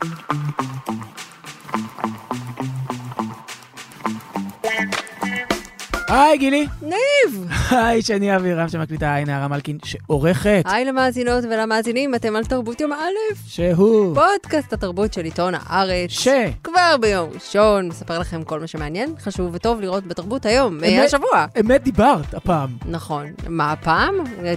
Mm-hmm. היי גילי. ניב! היי, שני אבירם שמקליטה, היי נערה מלכין שעורכת. היי למאזינות ולמאזינים, אתם על תרבות יום א', שהוא. פודקאסט התרבות של עיתון הארץ. ש. כבר ביום ראשון, מספר לכם כל מה שמעניין, חשוב וטוב לראות בתרבות היום, אמת. השבוע. אמת דיברת הפעם. נכון. מה הפעם?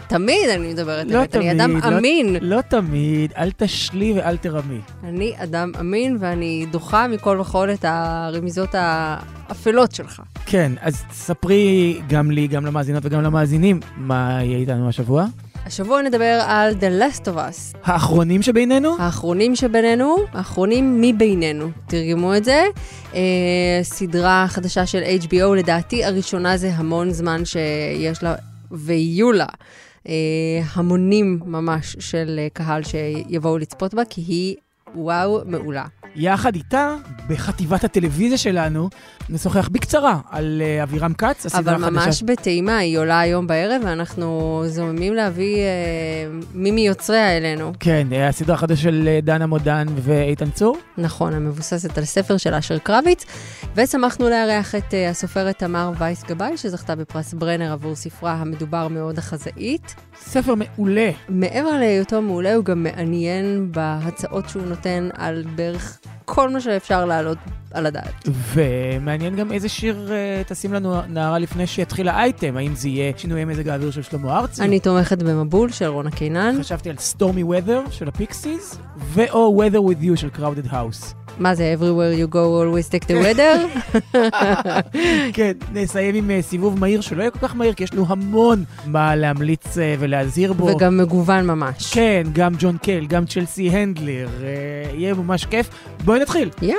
תמיד אני מדברת לא אמת, אני תמיד, אדם לא- אמין. לא תמיד, אל תשלי ואל תרמי. אני אדם אמין ואני דוחה מכל וכל את הרמיזות האפלות שלך. כן, אז ספרי גם לי, גם למאזינות וגם למאזינים, מה יהיה איתנו השבוע? השבוע נדבר על The Last of Us, האחרונים שבינינו? האחרונים שבינינו, האחרונים מבינינו, תרגמו את זה. אה, סדרה חדשה של HBO, לדעתי הראשונה זה המון זמן שיש לה, ויהיו לה אה, המונים ממש של אה, קהל שיבואו לצפות בה, כי היא וואו מעולה. יחד איתה, בחטיבת הטלוויזיה שלנו, נשוחח בקצרה על uh, אבירם כץ, הסדרה אבל החדשה. ממש בטעימה, היא עולה היום בערב, ואנחנו זוממים להביא אה, מי מיוצריה אלינו. כן, אה, הסדרה החדשה של אה, דנה מודן ואיתן צור. נכון, המבוססת על ספר של אשר קרביץ, ושמחנו לארח את אה, הסופרת תמר וייס גבאי, שזכתה בפרס ברנר עבור ספרה המדובר מאוד החזאית. ספר מעולה. מעבר להיותו מעולה, הוא גם מעניין בהצעות שהוא נותן על בערך כל מה שאפשר להעלות על הדעת. ומעניין גם איזה שיר אה, תשים לנו נערה לפני שיתחיל האייטם, האם זה יהיה שינויי מזג האוויר של שלמה ארצי? אני תומכת במבול של רונה קינן. חשבתי על Stormy Weather של הפיקסיז, ו/או Weather with You של Crowded House. מה זה, everywhere you go always take the weather? כן, נסיים עם אה, סיבוב מהיר שלא יהיה כל כך מהיר, כי יש לנו המון מה להמליץ אה, ולהזהיר בו. וגם מגוון ממש. כן, גם ג'ון קייל, גם צ'לסי הנדלר, יהיה ממש כיף. בואי נתחיל. יא,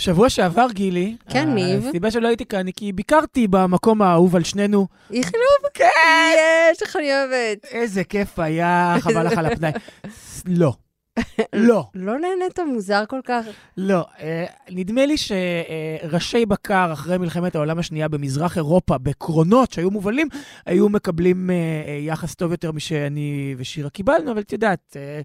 שבוע שעבר, גילי, כן, ניב. הסיבה שלא הייתי כאן היא כי ביקרתי במקום האהוב על שנינו. איכילוב? כן! יש, איך אני אוהבת. איזה כיף היה, חבל לך על הפנאי. לא. לא. לא נהנית מוזר כל כך? לא, אה, נדמה לי שראשי בקר אחרי מלחמת העולם השנייה במזרח אירופה, בקרונות שהיו מובלים, היו מקבלים אה, אה, יחס טוב יותר משאני ושירה קיבלנו, אבל את יודעת, אה,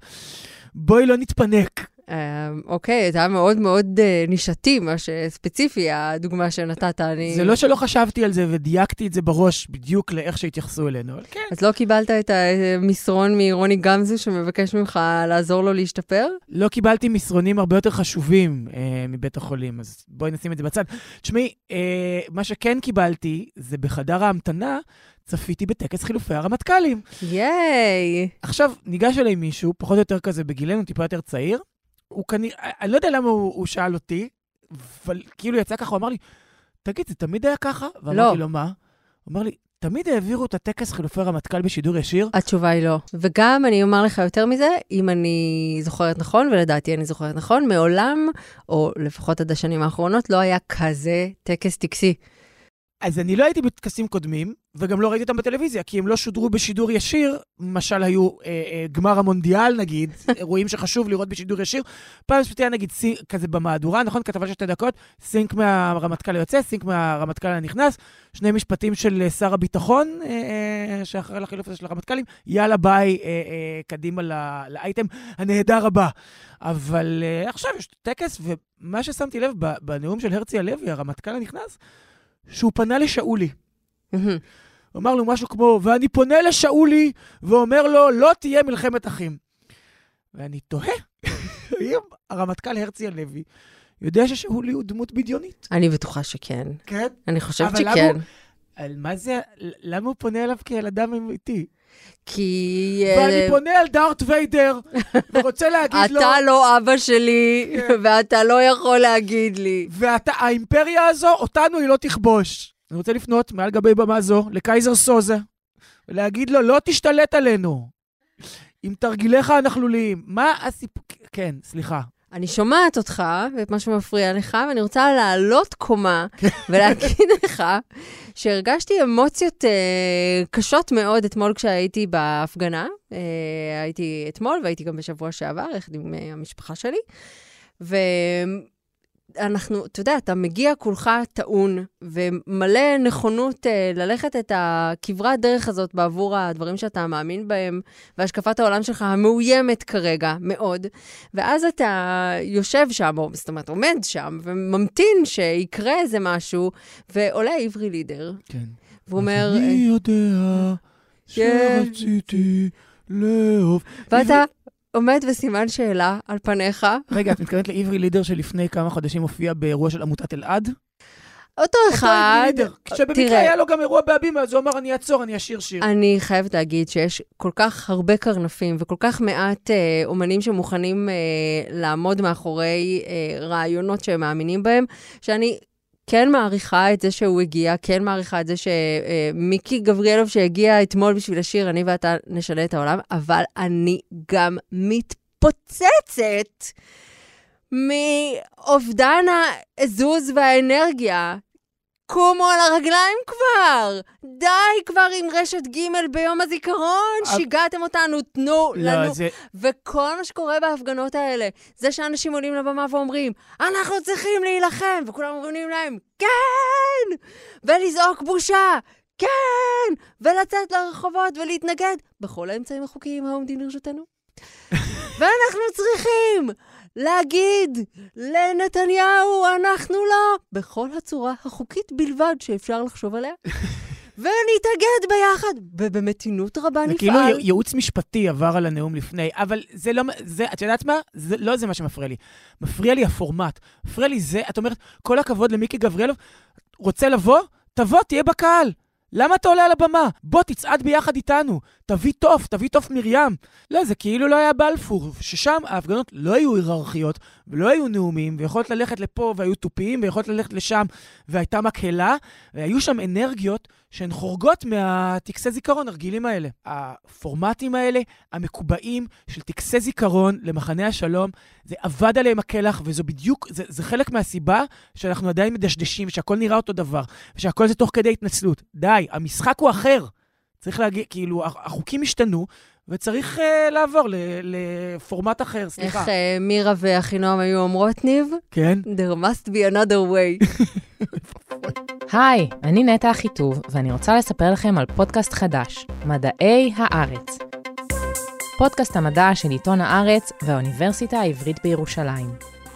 בואי לא נתפנק. אה, אוקיי, זה היה מאוד מאוד אה, נישתי, מה שספציפי, הדוגמה שנתת. אני... זה לא שלא חשבתי על זה ודייקתי את זה בראש בדיוק לאיך שהתייחסו אלינו, אבל כן. אז לא קיבלת את המסרון מרוני גמזו שמבקש ממך לעזור לו להשתפר? לא קיבלתי מסרונים הרבה יותר חשובים אה, מבית החולים, אז בואי נשים את זה בצד. תשמעי, אה, מה שכן קיבלתי, זה בחדר ההמתנה, צפיתי בטקס חילופי הרמטכ"לים. ייי! עכשיו, ניגש אליי מישהו, פחות או יותר כזה בגילנו, טיפה יותר צעיר. הוא כנראה, אני לא יודע למה הוא, הוא שאל אותי, אבל כאילו יצא ככה, הוא אמר לי, תגיד, זה תמיד היה ככה? ואמרתי לא. לו, מה? הוא אמר לי, תמיד העבירו את הטקס חילופי רמטכ"ל בשידור ישיר? התשובה היא לא. וגם אני אומר לך יותר מזה, אם אני זוכרת נכון, ולדעתי אני זוכרת נכון, מעולם, או לפחות עד השנים האחרונות, לא היה כזה טקס טקסי. אז אני לא הייתי בטקסים קודמים, וגם לא ראיתי אותם בטלוויזיה, כי הם לא שודרו בשידור ישיר. למשל, היו אה, אה, גמר המונדיאל, נגיד, אירועים שחשוב לראות בשידור ישיר. פעם ספציפית נגיד סינק, כזה במהדורה, נכון? כתבה של שתי דקות, סינק מהרמטכ"ל היוצא, סינק מהרמטכ"ל הנכנס, שני משפטים של אה, שר הביטחון, אה, אה, שאחראי לחילוף הזה של הרמטכ"לים, יאללה ביי, אה, אה, קדימה ל- לאייטם הנהדר הבא. אבל אה, עכשיו יש טקס, ומה ששמתי לב בנאום של הרצי הלוי, הרמטכ"ל הנכנס, שהוא פנה לשאולי. הוא אמר לו משהו כמו, ואני פונה לשאולי ואומר לו, לא תהיה מלחמת אחים. ואני תוהה, האם הרמטכ"ל הרצי הלוי יודע ששאולי הוא דמות בדיונית? אני בטוחה שכן. כן. אני חושבת אבל למה שכן. הוא- על מה זה, למה הוא פונה אליו כאל אדם אמיתי? כי... אה, ואני פונה אל דארט ויידר, ורוצה להגיד לו, אתה לא אבא שלי, כן. ואתה לא יכול להגיד לי. והאימפריה הזו, אותנו היא לא תכבוש. אני רוצה לפנות מעל גבי במה זו לקייזר סוזה, ולהגיד לו, לא תשתלט עלינו. עם תרגיליך הנכלוליים. מה הסיפור... כן, סליחה. אני שומעת אותך, ואת מה שמפריע לך, ואני רוצה לעלות קומה ולהגיד לך שהרגשתי אמוציות אה, קשות מאוד אתמול כשהייתי בהפגנה. אה, הייתי אתמול והייתי גם בשבוע שעבר, יחד עם אה, המשפחה שלי. אנחנו, אתה יודע, אתה מגיע כולך טעון ומלא נכונות אה, ללכת את הכברת דרך הזאת בעבור הדברים שאתה מאמין בהם, והשקפת העולם שלך המאוימת כרגע מאוד, ואז אתה יושב שם, או זאת אומרת, עומד שם, וממתין שיקרה איזה משהו, ועולה עברי לידר. כן. והוא אומר... אני יודע שרציתי לאהוב. ואתה עומד בסימן שאלה על פניך. רגע, את מתכוונת לעברי לידר שלפני כמה חודשים הופיע באירוע של עמותת אלעד? אותו אחד, כשבמקרה. היה לו גם אירוע בהבימה, אז הוא אמר, אני אעצור, אני אשיר שיר. אני חייבת להגיד שיש כל כך הרבה קרנפים וכל כך מעט אה, אומנים שמוכנים אה, לעמוד מאחורי אה, רעיונות שהם מאמינים בהם, שאני כן מעריכה את זה שהוא הגיע, כן מעריכה את זה שמיקי גבריאלוב שהגיע אתמול בשביל השיר, אני ואתה נשנה את העולם, אבל אני גם מתפוצצת מאובדן העזוז והאנרגיה. קומו על הרגליים כבר! די כבר עם רשת ג' ביום הזיכרון, שיגעתם אותנו, תנו לא, לנו. זה... וכל מה שקורה בהפגנות האלה, זה שאנשים עולים לבמה ואומרים, אנחנו צריכים להילחם, וכולם אומרים להם, כן! ולזעוק בושה, כן! ולצאת לרחובות ולהתנגד בכל האמצעים החוקיים העומדים לרשותנו. ואנחנו צריכים להגיד לנתניהו, אנחנו לא, בכל הצורה החוקית בלבד שאפשר לחשוב עליה. ונתאגד ביחד, ובמתינות רבה זה כאילו נפעל. ייעוץ משפטי עבר על הנאום לפני, אבל זה לא, זה, את יודעת מה? זה לא זה מה שמפריע לי. מפריע לי הפורמט. מפריע לי זה, את אומרת, כל הכבוד למיקי גבריאלוב, רוצה לבוא? תבוא, תהיה בקהל. למה אתה עולה על הבמה? בוא, תצעד ביחד איתנו. תביא תוף, תביא תוף מרים. לא, זה כאילו לא היה בלפור, ששם ההפגנות לא היו היררכיות, ולא היו נאומים, ויכולת ללכת לפה, והיו תופים, ויכולת ללכת לשם, והייתה מקהלה, והיו שם אנרגיות שהן חורגות מהטקסי זיכרון הרגילים האלה. הפורמטים האלה, המקובעים של טקסי זיכרון למחנה השלום, זה עבד עליהם הקלח, וזו בדיוק, זה, זה חלק מהסיבה שאנחנו עדיין מדשדשים, ושהכול נראה אותו דבר, ושהכול זה תוך כדי התנצלות. די, המשחק הוא אחר. צריך להגיד, כאילו, הח- החוקים השתנו, וצריך uh, לעבור לפורמט אחר, סליחה. איך אה, מירה ואחינועם היו אומרות, ניב? כן? There must be another way. היי, אני נטע אחיטוב, ואני רוצה לספר לכם על פודקאסט חדש, מדעי הארץ. פודקאסט המדע של עיתון הארץ והאוניברסיטה העברית בירושלים.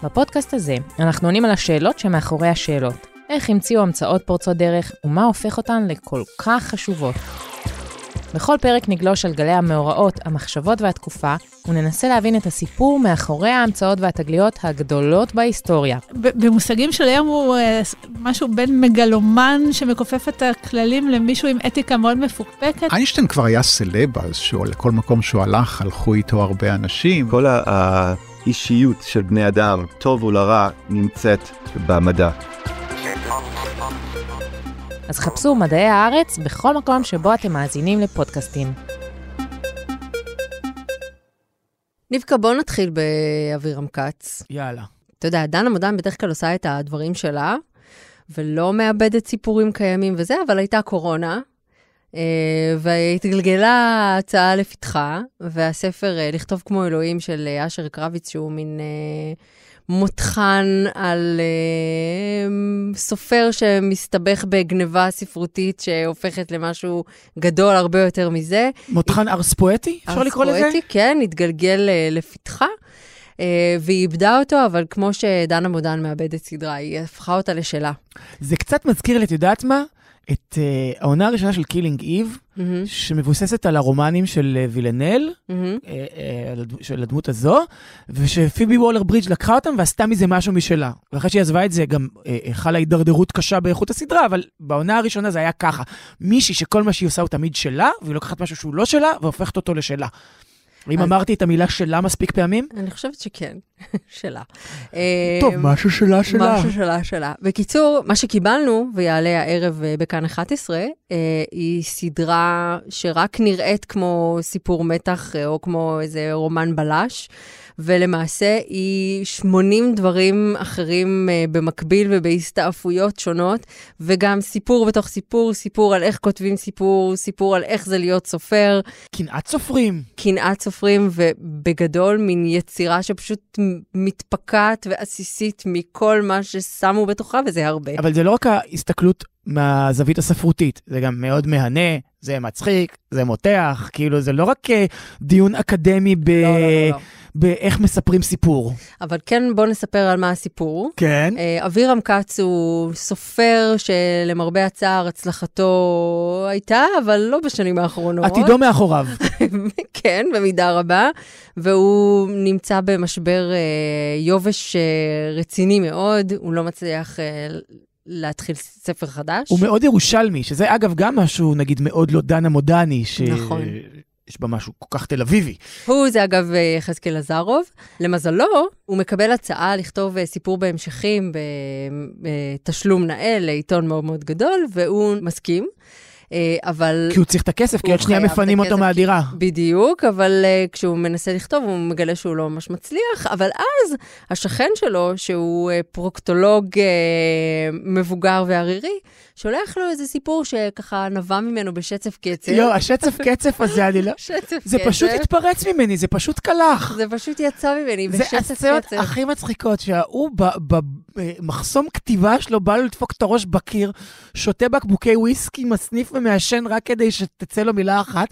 בפודקאסט הזה אנחנו עונים על השאלות שמאחורי השאלות. איך המציאו המצאות פורצות דרך, ומה הופך אותן לכל כך חשובות. בכל פרק נגלוש על גלי המאורעות, המחשבות והתקופה, וננסה להבין את הסיפור מאחורי ההמצאות והתגליות הגדולות בהיסטוריה. במושגים של היום הוא אה, משהו בין מגלומן שמכופף את הכללים למישהו עם אתיקה מאוד מפוקפקת. איינשטיין כבר היה סלב אז, שהוא לכל מקום שהוא הלך, הלכו איתו הרבה אנשים. כל האישיות של בני אדם, טוב ולרע, נמצאת במדע. אז חפשו מדעי הארץ בכל מקום שבו אתם מאזינים לפודקאסטים. נבקה, בוא נתחיל באבירם כץ. יאללה. אתה יודע, דנה מודן בדרך כלל עושה את הדברים שלה, ולא מאבדת סיפורים קיימים וזה, אבל הייתה קורונה, אה, והתגלגלה ההצעה לפתחה, והספר אה, לכתוב כמו אלוהים של אה, אשר קרביץ, שהוא מין מותחן על אה, סופר שמסתבך בגניבה ספרותית שהופכת למשהו גדול הרבה יותר מזה. מותחן ארס־פואטי? אפשר לקרוא לזה? פואטי, כן, התגלגל אה, לפתחה, אה, והיא איבדה אותו, אבל כמו שדנה מודן מאבדת סדרה, היא הפכה אותה לשלה. זה קצת מזכיר לי, את יודעת מה? את uh, העונה הראשונה של Killing Eve, מהמם, שמבוססת על הרומנים של uh, וילנל, מהמם. uh, uh, של הדמות הזו, ושפיבי וולר ברידג' לקחה אותם ועשתה מזה משהו משלה. ואחרי שהיא עזבה את זה, גם uh, חלה הידרדרות קשה באיכות הסדרה, אבל בעונה הראשונה זה היה ככה. מישהי שכל מה שהיא עושה הוא תמיד שלה, והיא לוקחת משהו שהוא לא שלה, והופכת אותו לשלה. אם אז- אמרתי את המילה שלה מספיק פעמים? אני חושבת שכן, שלה. אה, טוב, משהו שלה שלה. משהו שלה שלה. בקיצור, מה שקיבלנו, ויעלה הערב אה, בכאן 11, אה, היא סדרה שרק נראית כמו סיפור מתח, אה, או כמו איזה רומן בלש, ולמעשה היא 80 דברים אחרים אה, במקביל ובהסתעפויות שונות, וגם סיפור בתוך סיפור, סיפור על איך כותבים סיפור, סיפור על איך זה להיות סופר, קנאת סופרים. קנאת סופרים, ובגדול מין יצירה שפשוט מתפקעת ועסיסית מכל מה ששמו בתוכה, וזה הרבה. אבל זה לא רק ההסתכלות מהזווית הספרותית, זה גם מאוד מהנה, זה מצחיק, זה מותח, כאילו, זה לא רק אה, דיון אקדמי ב... לא, לא, לא, לא. באיך מספרים סיפור. אבל כן, בואו נספר על מה הסיפור. כן. אה, אבירם כץ הוא סופר שלמרבה הצער הצלחתו הייתה, אבל לא בשנים האחרונות. עתידו מאחוריו. כן, במידה רבה. והוא נמצא במשבר אה, יובש אה, רציני מאוד, הוא לא מצליח אה, להתחיל ספר חדש. הוא מאוד ירושלמי, שזה אגב גם משהו, נגיד, מאוד לא דנה מודני, ש... נכון. יש בה משהו כל כך תל אביבי. הוא זה אגב אה, יחזקאל עזרוב. למזלו, הוא מקבל הצעה לכתוב אה, סיפור בהמשכים בתשלום נאה לעיתון מאוד מאוד גדול, והוא מסכים. אה, אבל... כי הוא צריך את הכסף, כי עוד שנייה מפנים אותו מהדירה. בדיוק, אבל uh, כשהוא מנסה לכתוב, הוא מגלה שהוא לא ממש מצליח, אבל אז השכן שלו, שהוא uh, פרוקטולוג מבוגר וערירי, שולח לו איזה סיפור שככה נבע ממנו בשצף קצף. לא, השצף קצף הזה, אני לא... שצף זה קצף. פשוט התפרץ ממני, זה פשוט קלח. זה פשוט יצא ממני זה בשצף הסצנות קצף. הכי מצחיקות, שההוא במחסום כתיבה שלו בא לו לדפוק את הראש בקיר, שותה בקבוקי וויסקי, מסניף ומעשן רק כדי שתצא לו מילה אחת,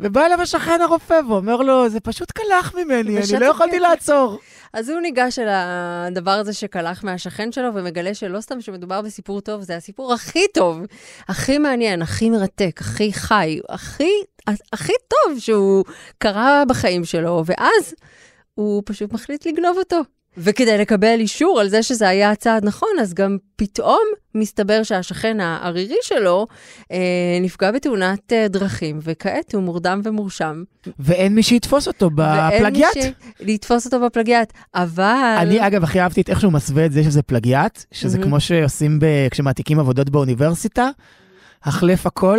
ובא אליו השכן הרופא ואומר לו, זה פשוט קלח ממני, אני לא יכולתי. לעצור. אז הוא ניגש אל הדבר הזה שקלח מהשכן שלו, ומגלה שלא סתם שמדובר בסיפור טוב, זה הסיפור הכי טוב, הכי מעניין, הכי מרתק, הכי חי, הכי, הכי טוב שהוא קרה בחיים שלו, ואז הוא פשוט מחליט לגנוב אותו. וכדי לקבל אישור על זה שזה היה הצעד נכון, אז גם פתאום מסתבר שהשכן הערירי שלו אה, נפגע בתאונת אה, דרכים, וכעת הוא מורדם ומורשם. ואין מי שיתפוס אותו בפלגיאט. ואין מי ש... לתפוס אותו בפלגיאט, אבל... אני, אגב, הכי אהבתי את איך שהוא מסווה את זה שזה פלגיאט, שזה מהמם. כמו שעושים ב- כשמעתיקים עבודות באוניברסיטה, החלף הכל,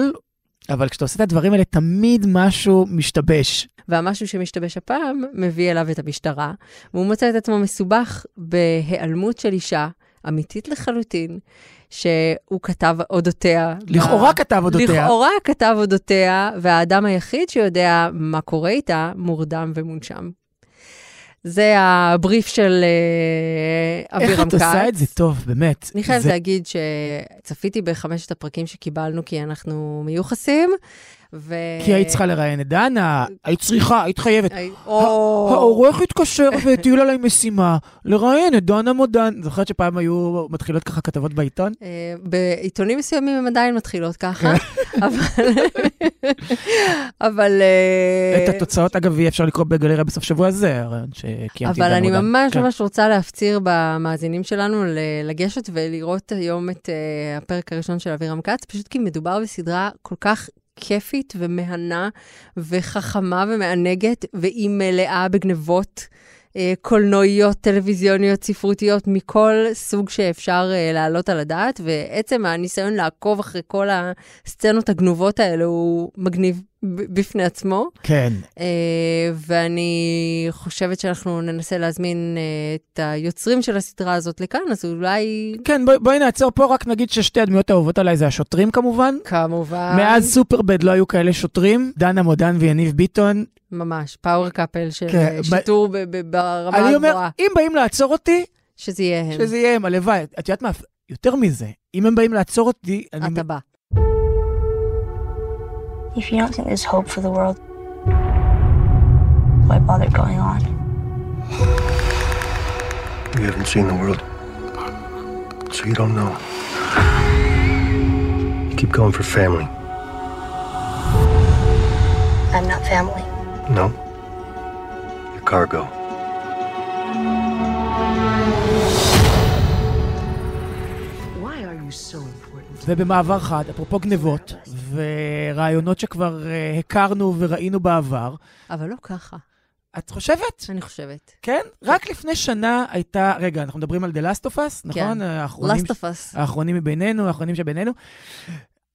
אבל כשאתה עושה את הדברים האלה, תמיד משהו משתבש. והמשהו שמשתבש הפעם מביא אליו את המשטרה, והוא מוצא את עצמו מסובך בהיעלמות של אישה, אמיתית לחלוטין, שהוא כתב אודותיה. ב- לכאורה כתב אודותיה. לכאורה כתב אודותיה, והאדם היחיד שיודע מה קורה איתה, מורדם ומונשם. זה הבריף של אה, איך אבירם את כץ. עושה את זה טוב, באמת. אני חייבת זה- להגיד שצפיתי בחמשת הפרקים שקיבלנו, כי אנחנו מיוחסים, ו... כי היית צריכה לראיין את דנה, היית צריכה, היית חייבת. הי- או... העורך התקשר והטיל עליי משימה לראיין את דנה מודן. זוכרת שפעם היו מתחילות ככה כתבות בעיתון? אה, בעיתונים מסוימים הן עדיין מתחילות ככה, אבל... אבל... אה, את התוצאות, אגב, יהיה אפשר לקרוא בגלריה בסוף שבוע הזה, הרעיון שקיימתי עם אבל דנה אני מודן. ממש כן. ממש רוצה להפציר במאזינים שלנו לגשת ולראות היום את uh, הפרק הראשון של אבירם כץ, פשוט כי מדובר בסדרה כל כך כיפית ומהנה וחכמה ומענגת, והיא מלאה בגנבות. אה, קולנועיות, טלוויזיוניות, ספרותיות, מכל סוג שאפשר אה, להעלות על הדעת, ועצם הניסיון לעקוב אחרי כל הסצנות הגנובות האלה הוא מגניב בפני עצמו. כן. אה, ואני חושבת שאנחנו ננסה להזמין את היוצרים של הסדרה הזאת לכאן, אז אולי... כן, בואי- בואי נעצור פה, רק נגיד ששתי הדמויות האהובות עליי זה השוטרים כמובן. כמובן. מאז סופרבד לא היו כאלה שוטרים, דנה מודן ויניב ביטון. ממש, פאוור קאפל של כן, אה, ב- שיטור ב- ב- ברמה אני אומר, הגבוהה. אם באים לעצור אותי, שזה יהיה הם. שזה יהיה הם, הלוואי. את יודעת מה, יותר מזה, אם הם באים לעצור אותי, אני... אתה בא. If you don't think there's hope for the world, why bother going on? You haven't seen the world, so you don't know. You keep going for family. I'm not family. No. You're cargo. Why are you so important? ובמעבר חד, אפרופו גנבות, ורעיונות שכבר אה, הכרנו וראינו בעבר, אבל לא ככה, את חושבת? אני חושבת. כן? רק לפני שנה הייתה, רגע, אנחנו מדברים על The Last of Us, נכון? האחרונים Last of Us. האחרונים מבינינו, האחרונים שבינינו.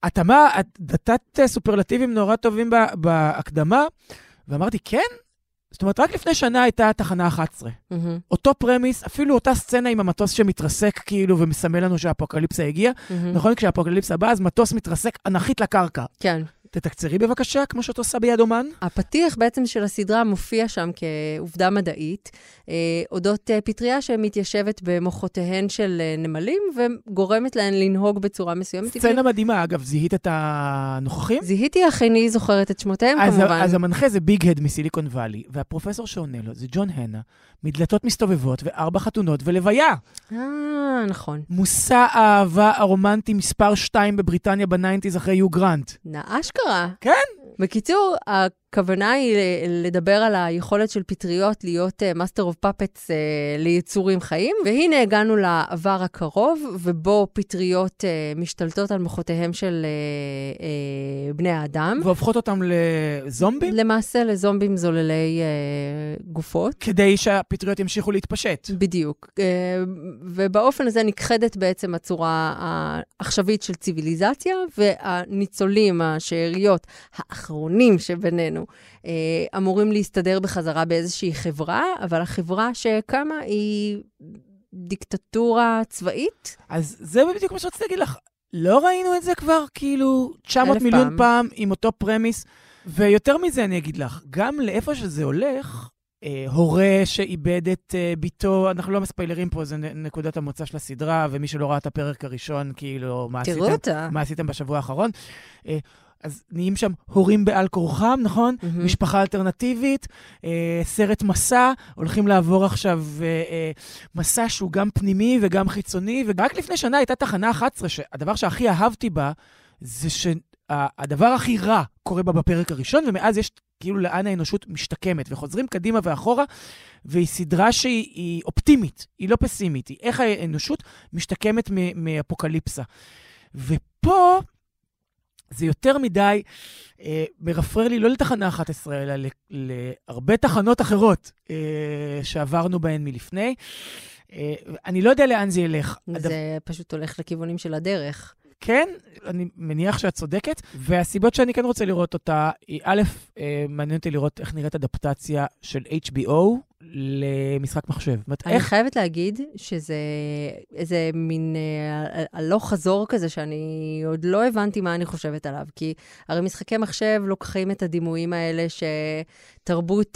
את אמרת, את נתת סופרלטיבים נורא טובים בה- בהקדמה, ואמרתי, כן? זאת אומרת, רק לפני שנה הייתה תחנה 11. מהמם, אותו פרמיס, אפילו אותה סצנה עם המטוס שמתרסק כאילו ומסמל לנו שהאפוקליפסה הגיעה. מהמם. נכון, כשהאפוקליפסה בא, אז מטוס מתרסק אנכית לקרקע. כן, תתקצרי בבקשה, כמו שאת עושה ביד אומן. הפתיח בעצם של הסדרה מופיע שם כעובדה מדעית, אה, אודות אה, פטריה שמתיישבת במוחותיהן של אה, נמלים וגורמת להן לנהוג בצורה מסוימת. סצנה מדהימה, אגב, זיהית את הנוכחים? זיהיתי, אך איני זוכרת את שמותיהם אז, כמובן. אז המנחה זה Big Head מ Silicon Valley, והפרופסור שעונה לו זה ג'ון הנה, מדלתות מסתובבות וארבע חתונות ולוויה. אה, נכון. מושא האהבה הרומנטי מספר 2 בבריטניה ב nineties אחרי יו גרנט. אשכרה. כן. בקיצור, הכוונה היא לדבר על היכולת של פטריות להיות Master of Puppets ליצורים חיים, והנה הגענו לעבר הקרוב, ובו פטריות uh, משתלטות על מוחותיהם של uh, uh, בני האדם. והופכות אותם לזומבים? למעשה לזומבים זוללי uh, גופות. כדי שהפטריות ימשיכו להתפשט. בדיוק. Uh, ובאופן הזה נכחדת בעצם הצורה העכשווית של ציוויליזציה, והניצולים, השאריות, האחרונים שבינינו, אה, אמורים להסתדר בחזרה באיזושהי חברה, אבל החברה שקמה היא דיקטטורה צבאית. אז זה בדיוק מה שרציתי להגיד לך. לא ראינו את זה כבר כאילו 900 מיליון פעם. פעם עם אותו פרמיס, ויותר מזה אני אגיד לך, גם לאיפה שזה הולך, אה, הורה שאיבד את אה, ביתו, אנחנו לא מספיילרים פה, זה נקודת המוצא של הסדרה, ומי שלא ראה את הפרק הראשון, כאילו, מה עשיתם, אותה. מה עשיתם בשבוע האחרון. אה, אז נהיים שם הורים בעל כורחם, נכון? Mm-hmm. משפחה אלטרנטיבית, אה, סרט מסע, הולכים לעבור עכשיו אה, אה, מסע שהוא גם פנימי וגם חיצוני, ורק לפני שנה הייתה תחנה 11, שהדבר שהכי אהבתי בה, זה שהדבר הכי רע קורה בה בפרק הראשון, ומאז יש כאילו לאן האנושות משתקמת, וחוזרים קדימה ואחורה, והיא סדרה שהיא אופטימית, היא לא פסימית, היא איך האנושות משתקמת מאפוקליפסה. ופה... זה יותר מדי אה, מרפרר לי לא לתחנה 11, אלא להרבה תחנות אחרות אה, שעברנו בהן מלפני. אה, אני לא יודע לאן זה ילך. זה הדבר... פשוט הולך לכיוונים של הדרך. כן, אני מניח שאת צודקת, והסיבות שאני כן רוצה לראות אותה, היא א', אה, מעניין אותי לראות איך נראית אדפטציה של HBO למשחק מחשב. אני איך... חייבת להגיד שזה איזה מין אה, הלוך חזור כזה, שאני עוד לא הבנתי מה אני חושבת עליו. כי הרי משחקי מחשב לוקחים את הדימויים האלה שתרבות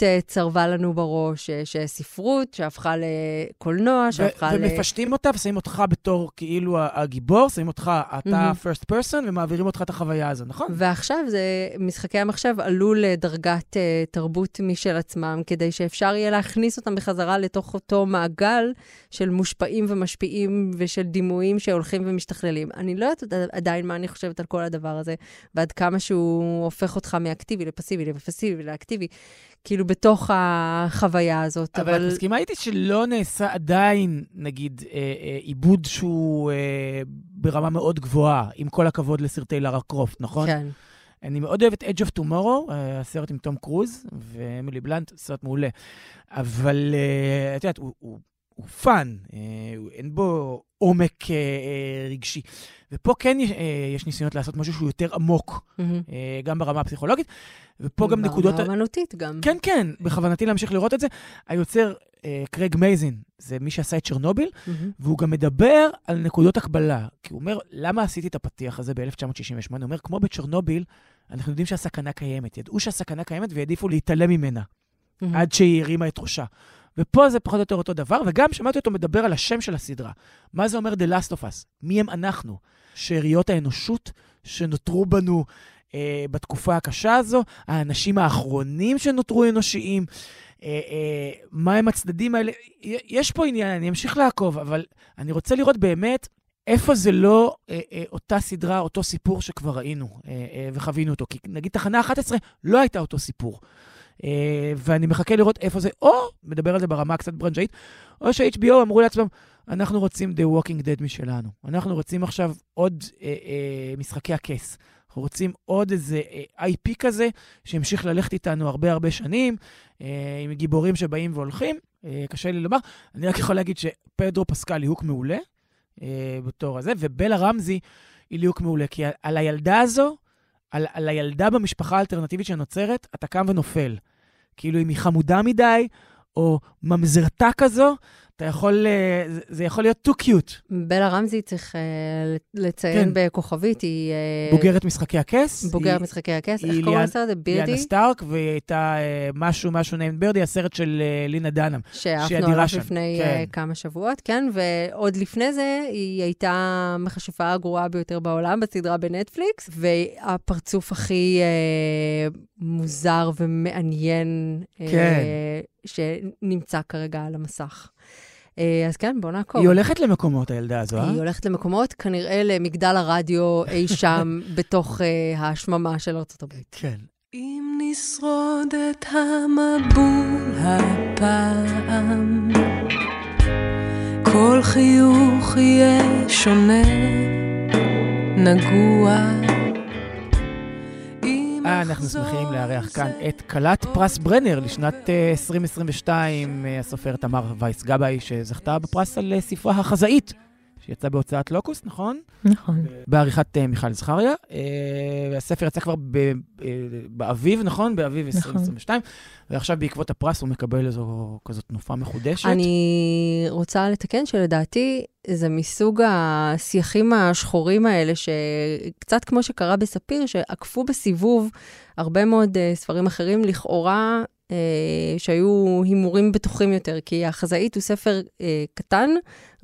אה, צרבה לנו בראש, אה, שספרות, שהפכה לקולנוע, שהפכה ל... ומפשטים אותה ושמים אותך בתור כאילו הגיבור, שמים אותך, אתה first person, ומעבירים אותך את החוויה הזו, נכון? ועכשיו זה, משחקי המחשב עלו לדרגת uh, תרבות משל עצמם, כדי שאפשר יהיה להכניס אותם בחזרה לתוך אותו מעגל של מושפעים ומשפיעים ושל דימויים שהולכים ומשתכללים. אני לא יודעת עדיין מה אני חושבת על כל הדבר הזה, ועד כמה שהוא הופך אותך מאקטיבי לפסיבי, לפסיבי לאקטיבי, כאילו בתוך החוויה הזאת. אבל, אבל... את מסכימה איתי שלא נעשה עדיין, נגיד, אה, אה, עיבוד שהוא אה, ברמה מאוד גבוהה, עם כל הכבוד לסרטי לארה קרופט, נכון? כן. אני מאוד אוהב את Edge of Tomorrow, הסרט עם תום קרוז ואמילי בלנט, סרט מעולה. אבל את יודעת, הוא, הוא, הוא fun, אין בו עומק רגשי. ופה כן יש, יש ניסיונות לעשות משהו שהוא יותר עמוק, mm-hmm. גם ברמה הפסיכולוגית, ופה גם נקודות... ברמה אמנותית גם. כן, כן, בכוונתי להמשיך לראות את זה. היוצר קרייג מייזין, זה מי שעשה את צ'רנוביל, mm-hmm. והוא גם מדבר על נקודות הקבלה. כי הוא אומר, למה עשיתי את הפתיח הזה ב-1968? הוא אומר, כמו בצ'רנוביל, אנחנו יודעים שהסכנה קיימת. ידעו שהסכנה קיימת והעדיפו להתעלם ממנה, mm-hmm. עד שהיא הרימה את ראשה. ופה זה פחות או יותר אותו דבר, וגם שמעתי אותו מדבר על השם של הסדרה. מה זה אומר The Last of Us? מי הם אנחנו? שאריות האנושות שנותרו בנו אה, בתקופה הקשה הזו, האנשים האחרונים שנותרו אנושיים. אה, אה, מה הם הצדדים האלה? יש פה עניין, אני אמשיך לעקוב, אבל אני רוצה לראות באמת איפה זה לא אה, אה, אותה סדרה, אותו סיפור שכבר ראינו אה, אה, וחווינו אותו. כי נגיד תחנה 11 לא הייתה אותו סיפור. אה, ואני מחכה לראות איפה זה, או, מדבר על זה ברמה קצת ברנג'אית, או ש-HBO אמרו לעצמם, אנחנו רוצים The Walking Dead משלנו. אנחנו רוצים עכשיו עוד אה, אה, משחקי הכס. אנחנו רוצים עוד איזה אה, IP כזה, שימשיך ללכת איתנו הרבה הרבה שנים, אה, עם גיבורים שבאים והולכים. אה, קשה לי לומר. אני רק יכול להגיד שפדרו פסקל ליהוק מעולה אה, בתור הזה, ובלה רמזי היא ליהוק מעולה, כי על הילדה הזו, על, על הילדה במשפחה האלטרנטיבית שנוצרת, אתה קם ונופל. כאילו אם היא חמודה מדי, או ממזרתה כזו, אתה יכול, אה, זה- יכול להיות too cute. בלה רמזי, צריך אה, לציין כן. בכוכבית, היא... אה, בוגרת משחקי הכס. בוגרת היא- משחקי הכס. איך קוראים לסרט? בירדי? ליאנה סטארק, והיא הייתה אה, משהו, משהו נעים ברדי, הסרט של אה, לינה דנאם. שעפנו עליו לפני כן. אה, כמה שבועות, כן, ועוד לפני זה היא הייתה המכשפה הגרועה ביותר בעולם בסדרה בנטפליקס, והפרצוף הכי אה, מוזר ומעניין אה, כן. שנמצא כרגע על המסך. אה, אז כן, בואו נעקוב. היא הולכת למקומות, הילדה הזו, אה? היא הולכת למקומות, כנראה למגדל הרדיו אי שם בתוך אה, השממה של ארצות הברית. כן. אם נשרוד את המבול הפעם, כל חיוך יהיה שונה, נגוע. אה, אנחנו שמחים לארח כאן את כלת פרס ברנר לשנת אה, 2022, אה, הסופרת תמר וייס גבאי, שזכתה בפרס על אה, ספרה החזאית, שיצא בהוצאת לוקוס, נכון? נכון. בעריכת אה, מיכל זכריה. אה, הספר יצא כבר ב- אה, באביב, נכון? באביב נכון. 2022, ועכשיו בעקבות הפרס הוא מקבל איזו כזאת תנופה מחודשת. אני רוצה לתקן שלדעתי זה מסוג השיחים השחורים האלה, שקצת כמו שקרה בספיר, שעקפו בסיבוב הרבה מאוד ספרים אחרים, לכאורה, שהיו הימורים בטוחים יותר, כי החזאית הוא ספר uh, קטן,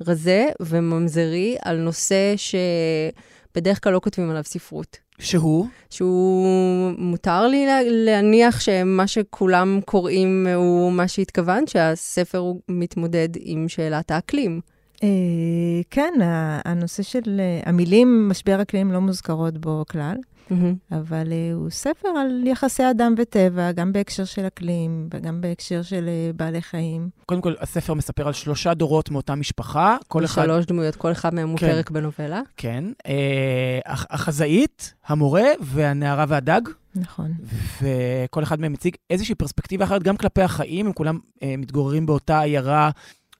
רזה וממזרי, על נושא שבדרך כלל לא כותבים עליו ספרות. שהוא? שהוא מותר לי לה- להניח שמה שכולם קוראים הוא מה שהתכוונת, שהספר הוא מתמודד עם שאלת האקלים. אה, כן, הנושא של אה, המילים משבר אקלים לא מוזכרות בו כלל, אבל אה, הוא ספר על יחסי אדם וטבע, גם בהקשר של אקלים וגם בהקשר של אה, בעלי חיים. קודם כל, הספר מספר על שלושה דורות מאותה משפחה. כל אחד... שלוש דמויות, כל אחד מהם הוא כן. פרק בנובלה. כן. אה, הח- החזאית, המורה והנערה והדג, נכון. וכל אחד מהם מציג איזושהי פרספקטיבה אחרת, גם כלפי החיים, הם כולם אה, מתגוררים באותה עיירה.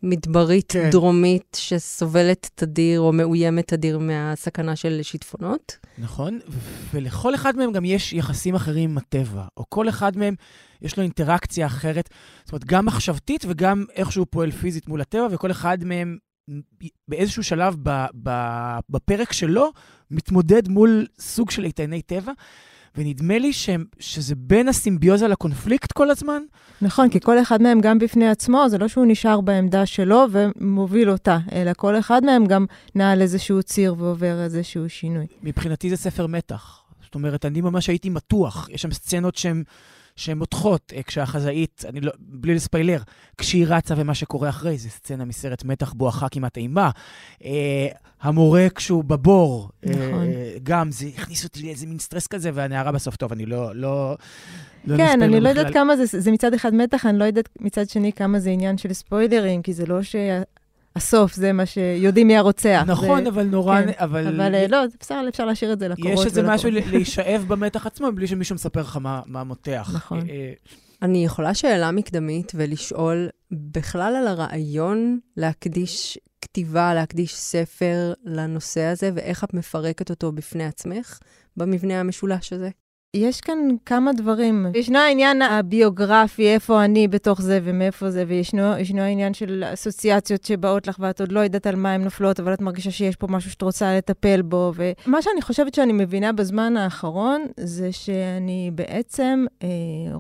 מדברית כן. דרומית שסובלת תדיר או מאוימת תדיר מהסכנה של שיטפונות. נכון, ולכל אחד מהם גם יש יחסים אחרים עם הטבע, או כל אחד מהם יש לו אינטראקציה אחרת, זאת אומרת, גם מחשבתית וגם איך שהוא פועל פיזית מול הטבע, וכל אחד מהם באיזשהו שלב בפרק שלו מתמודד מול סוג של איתני טבע, ונדמה לי ש, שזה בין הסימביוזה לקונפליקט כל הזמן. נכון, כי כל אחד מהם גם בפני עצמו, זה לא שהוא נשאר בעמדה שלו ומוביל אותה, אלא כל אחד מהם גם נע על איזשהו ציר ועובר איזשהו שינוי. מבחינתי זה ספר מתח. זאת אומרת, אני ממש הייתי מתוח. יש שם סצנות שהן... שהן מותחות, אה, כשהחזאית, אני לא, בלי לספיילר, כשהיא רצה ומה שקורה אחרי, זה סצנה מסרט מתח בואכה כמעט אימה. אה, המורה כשהוא בבור, נכון. אה, גם, זה הכניס אותי לאיזה מין סטרס כזה, והנערה בסוף, טוב, אני לא... לא, לא כן, אני לא. יודעת כמה זה, זה מצד אחד מתח, אני לא יודעת מצד שני כמה זה עניין של ספוילרים, כי זה לא שהסוף זה מה שיודעים מי הרוצח. נכון, זה, אבל נורא... כן. אבל... אבל אה, לא, זה בסדר, אפשר להשאיר את זה לקורות. יש איזה. משהו להישאב במתח עצמו, בלי שמישהו מספר לך מה, מה מותח. נכון. אה, אני יכולה שאלה מקדמית ולשאול בכלל על הרעיון להקדיש כתיבה, להקדיש ספר לנושא הזה, ואיך את מפרקת אותו בפני עצמך במבנה המשולש הזה? יש כאן כמה דברים. ישנו העניין הביוגרפי, איפה אני בתוך זה ומאיפה זה, וישנו ישנו העניין של אסוציאציות שבאות לך ואת עוד לא יודעת על מה הן נופלות, אבל את מרגישה שיש פה משהו שאת רוצה לטפל בו. ומה שאני חושבת שאני מבינה בזמן האחרון, זה שאני בעצם, אה,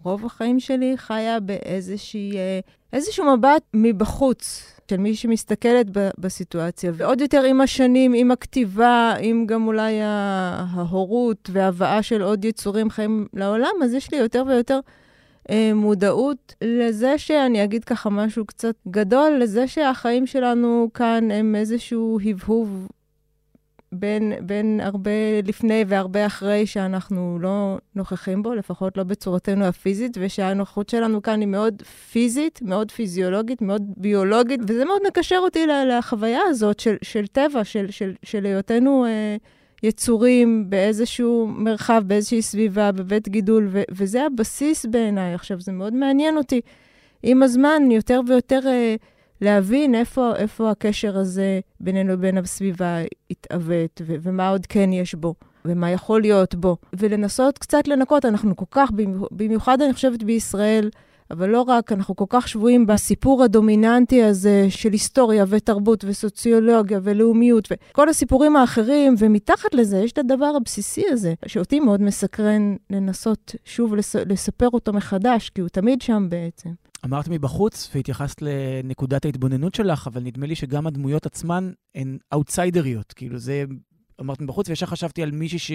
רוב החיים שלי חיה באיזושהי... אה, איזשהו מבט מבחוץ. של מי שמסתכלת ב- בסיטואציה, ועוד יותר עם השנים, עם הכתיבה, עם גם אולי ההורות והבאה של עוד יצורים חיים לעולם, אז יש לי יותר ויותר אה, מודעות לזה שאני אגיד ככה משהו קצת גדול, לזה שהחיים שלנו כאן הם איזשהו הבהוב בין, בין הרבה לפני והרבה אחרי שאנחנו לא נוכחים בו, לפחות לא בצורתנו הפיזית, ושהנוכחות שלנו כאן היא מאוד פיזית, מאוד פיזיולוגית, מאוד ביולוגית, וזה מאוד מקשר אותי לחוויה הזאת של, של טבע, של, של, של היותנו אה, יצורים באיזשהו מרחב, באיזושהי סביבה, בבית גידול, ו- וזה הבסיס בעיניי. עכשיו, זה מאוד מעניין אותי. עם הזמן, יותר ויותר... אה, להבין איפה, איפה הקשר הזה בינינו לבין הסביבה התעוות, ו- ומה עוד כן יש בו, ומה יכול להיות בו. ולנסות קצת לנקות, אנחנו כל כך, במיוחד אני חושבת בישראל, אבל לא רק, אנחנו כל כך שבויים בסיפור הדומיננטי הזה של היסטוריה ותרבות וסוציולוגיה ולאומיות וכל הסיפורים האחרים, ומתחת לזה יש את הדבר הבסיסי הזה, שאותי מאוד מסקרן לנסות שוב לס... לספר אותו מחדש, כי הוא תמיד שם בעצם. אמרת מבחוץ והתייחסת לנקודת ההתבוננות שלך, אבל נדמה לי שגם הדמויות עצמן הן אאוטסיידריות. כאילו זה, אמרת מבחוץ, וישר חשבתי על מישהי ש...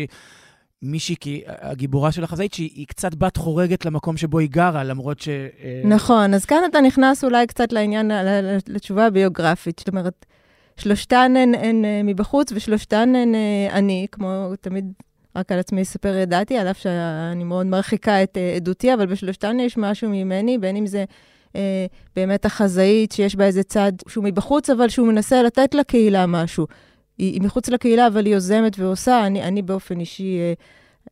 מישהי, כי הגיבורה של החזאית, שהיא קצת בת חורגת למקום שבו היא גרה, למרות ש... אה, נכון, אז כאן אתה נכנס אולי קצת לעניין, לתשובה הביוגרפית. זאת אומרת, שלושתן הן, הן אה, מבחוץ ושלושתן הן אה, אני, כמו תמיד רק על עצמי אספר ידעתי, על אף שאני מאוד מרחיקה את עדותי, אבל בשלושתן יש משהו ממני, בין אם זה אה, באמת החזאית, שיש בה איזה צד שהוא מבחוץ, אבל שהוא מנסה לתת לקהילה משהו. היא, היא מחוץ לקהילה, אבל היא יוזמת ועושה. אני, אני באופן אישי אה,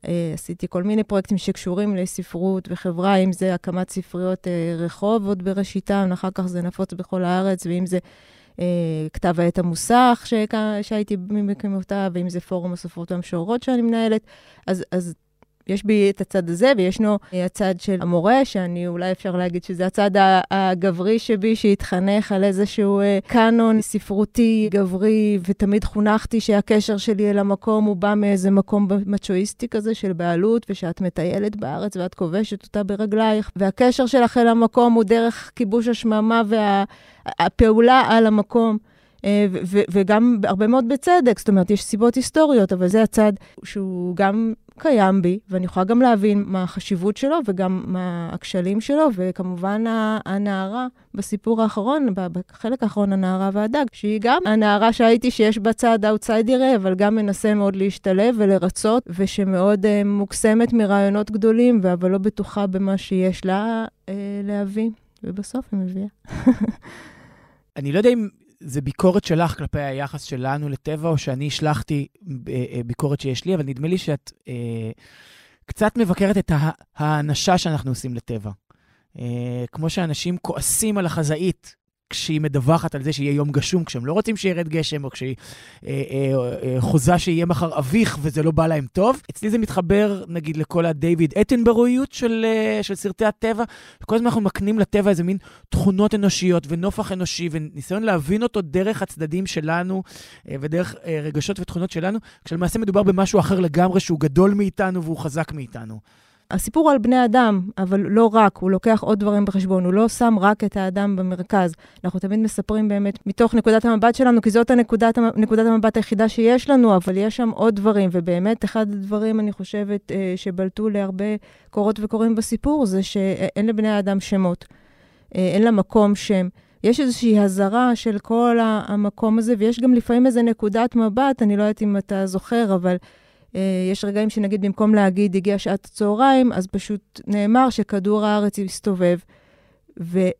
אה, עשיתי כל מיני פרויקטים שקשורים לספרות וחברה, אם זה הקמת ספריות אה, רחוב עוד בראשיתם, אחר כך זה נפוץ בכל הארץ, ואם זה אה, כתב העת המוסך שהייתי ממקימותיו, ואם זה פורום הסופרות והמשוררות שאני מנהלת. אז, אז יש בי את הצד הזה, וישנו הצד של המורה, שאני אולי אפשר להגיד שזה הצד הגברי שבי, שהתחנך על איזשהו אה, קאנון ספרותי גברי, ותמיד חונכתי שהקשר שלי אל המקום הוא בא מאיזה מקום מצ'ואיסטי כזה של בעלות, ושאת מטיילת בארץ ואת כובשת אותה ברגלייך, והקשר שלך אל המקום הוא דרך כיבוש השממה והפעולה וה, על המקום. אה, וגם הרבה מאוד בצדק, זאת אומרת, יש סיבות היסטוריות, אבל זה הצד שהוא גם קיים בי, ואני יכולה גם להבין מה החשיבות שלו וגם מה הכשלים שלו, וכמובן הנערה בסיפור האחרון, בחלק האחרון, הנערה והדג, שהיא גם הנערה שהייתי שיש בצד האוטסיידרי, אבל גם מנסה מאוד להשתלב ולרצות, ושמאוד uh, מוקסמת מרעיונות גדולים, אבל לא בטוחה במה שיש לה uh, להביא, ובסוף היא מביאה. אני לא יודע אם זה ביקורת שלך כלפי היחס שלנו לטבע, או שאני השלכתי אה, ביקורת שיש לי, אבל נדמה לי שאת אה, קצת מבקרת את האנשה שאנחנו עושים לטבע. אה, כמו שאנשים כועסים על החזאית כשהיא מדווחת על זה שיהיה יום גשום, כשהם לא רוצים שירד גשם, או כשהיא אה, אה, אה, חוזה שיהיה מחר אביך וזה לא בא להם טוב. אצלי זה מתחבר, נגיד, לכל הדייוויד אטנברויות של, אה, של סרטי הטבע. וכל הזמן אנחנו מקנים לטבע איזה מין תכונות אנושיות ונופח אנושי, וניסיון להבין אותו דרך הצדדים שלנו אה, ודרך אה, רגשות ותכונות שלנו, כשלמעשה מדובר במשהו אחר לגמרי שהוא גדול מאיתנו והוא חזק מאיתנו. הסיפור הוא על בני אדם, אבל לא רק, הוא לוקח עוד דברים בחשבון, הוא לא שם רק את האדם במרכז. אנחנו תמיד מספרים באמת מתוך נקודת המבט שלנו, כי זאת הנקודת, נקודת המבט היחידה שיש לנו, אבל יש שם עוד דברים, ובאמת אחד הדברים, אני חושבת, אה, שבלטו להרבה קורות וקוראים בסיפור, זה שאין לבני האדם שמות. אה, אין לה מקום שם. יש איזושהי הזרה של כל המקום הזה, ויש גם לפעמים איזו נקודת מבט, אני לא יודעת אם אתה זוכר, אבל יש רגעים שנגיד במקום להגיד הגיעה שעת הצהריים, אז פשוט נאמר שכדור הארץ הסתובב.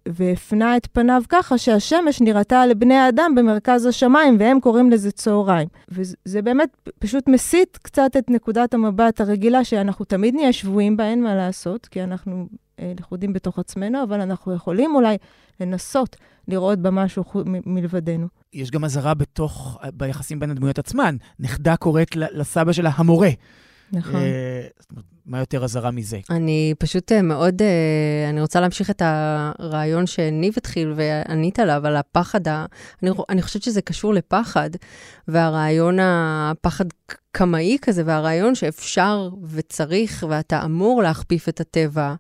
והפנה את פניו ככה שהשמש נראתה לבני האדם במרכז השמיים, והם קוראים לזה צהריים. וזה באמת פשוט מסיט קצת את נקודת המבט הרגילה, שאנחנו תמיד נהיה שבויים בה, אין מה לעשות, כי אנחנו אה, לכודים בתוך עצמנו, אבל אנחנו יכולים אולי לנסות לראות בה משהו מלבדנו. יש גם אזהרה בתוך, ביחסים בין הדמויות עצמן. נכדה קוראת לסבא שלה המורה. נכון. אה, מה יותר אזהרה מזה? אני פשוט אה, מאוד, אה, אני רוצה להמשיך את הרעיון שניב התחיל וענית עליו, על הפחד, ה, אני, אני חושבת שזה קשור לפחד, והרעיון הפחד קמאי כזה, והרעיון שאפשר וצריך ואתה אמור להכפיף את הטבע.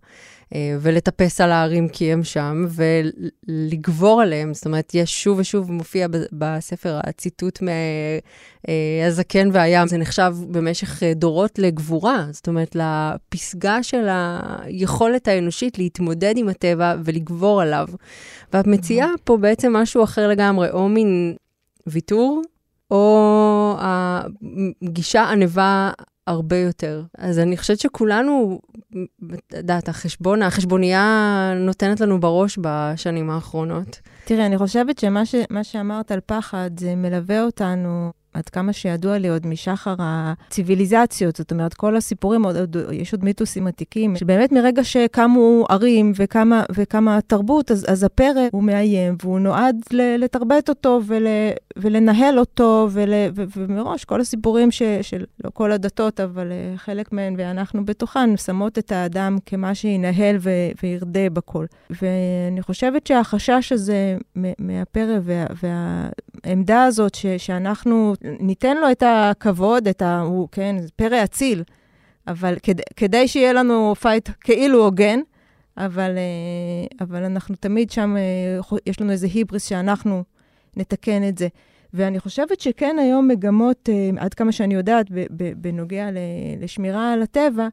אה, ולטפס על ההרים כי הם שם, ולגבור עליהם. זאת אומרת, יש שוב ושוב, מופיע בספר הציטוט מהזקן והים, זה נחשב במשך אה, דורות לגבורה, זאת אומרת, לפסגה של היכולת האנושית להתמודד עם הטבע ולגבור עליו. ואת מציעה פה בעצם משהו אחר לגמרי, או מין ויתור, או הגישה ענווה הרבה יותר. אז אני חושבת שכולנו, את יודעת, החשבון, החשבונייה נותנת לנו בראש בשנים האחרונות. תראי, אני חושבת שמה ש, שאמרת על פחד, זה מלווה אותנו. עד כמה שידוע לי עוד משחר הציוויליזציות, זאת אומרת, כל הסיפורים, עוד, עוד, יש עוד מיתוסים עתיקים, שבאמת מרגע שקמו ערים וקמה, וקמה תרבות, אז, אז הפרא הוא מאיים, והוא נועד לתרבט אותו ול, ולנהל אותו, ול, ו, ומראש כל הסיפורים ש, של, לא כל הדתות, אבל אה, חלק מהן, ואנחנו בתוכן, שמות את האדם כמי שינהל ו, וירדה בכל. ואני חושבת שהחשש הזה מהפרא וה, והעמדה הזאת, ש, שאנחנו ניתן לו את הכבוד, את ה... הוא, כן, פרא אציל, אבל כד, כדי שיהיה לנו fight כאילו הוגן, אבל, אה, אבל אנחנו תמיד שם, אה, יש לנו איזה היבריס שאנחנו נתקן את זה. ואני חושבת שכן היום מגמות, אה, עד כמה שאני יודעת, בנוגע לשמירה על הטבע,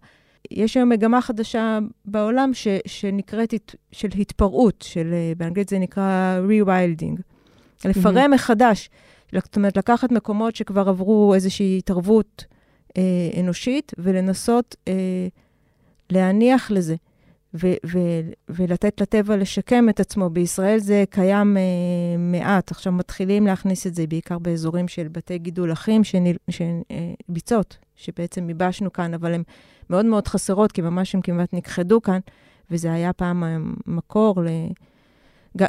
יש היום מגמה חדשה בעולם ש, שנקראת של התפרעות, של, באנגלית זה נקרא re-wilding. לפרם mm-hmm. מחדש. זאת אומרת, לקחת מקומות שכבר עברו איזושהי התערבות אה, אנושית ולנסות אה, להניח לזה. ו- ו- ולתת לטבע לשקם את עצמו. בישראל זה קיים אה, מעט, עכשיו מתחילים להכניס את זה בעיקר באזורים של בתי גידול אחים, שניל, ש- אה, ביצות, שבעצם ייבשנו כאן, אבל הן מאוד מאוד חסרות, כי ממש הן כמעט נכחדו כאן, וזה היה פעם מקור ל...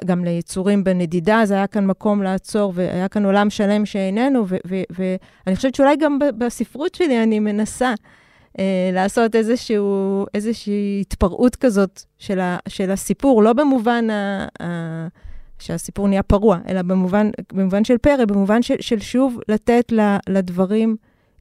גם ליצורים בנדידה, אז היה כאן מקום לעצור, והיה כאן עולם שלם שאיננו, ואני חושבת שאולי גם בספרות שלי אני מנסה אה, לעשות איזשהו, איזושהי התפרעות כזאת של, ה, של הסיפור, לא במובן ה, ה, שהסיפור נהיה פרוע, אלא במובן, במובן של פרא, במובן של, של שוב לתת לדברים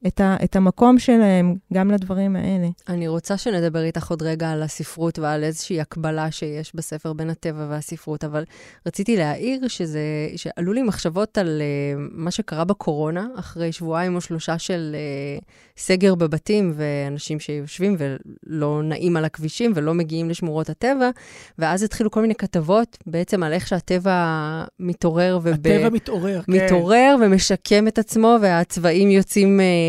את, ה, את המקום שלהם גם לדברים האלה. אני רוצה שנדבר איתך עוד רגע על הספרות ועל איזושהי הקבלה שיש בספר בין הטבע והספרות, אבל רציתי להעיר שזה, שעלו לי מחשבות על uh, מה שקרה בקורונה, אחרי שבועיים או שלושה של uh, סגר בבתים, ואנשים שיושבים ולא נעים על הכבישים ולא מגיעים לשמורות הטבע, ואז התחילו כל מיני כתבות בעצם על איך שהטבע מתעורר. וב... הטבע מתעורר, כן. מתעורר ומשקם את עצמו, והצבעים יוצאים... Uh,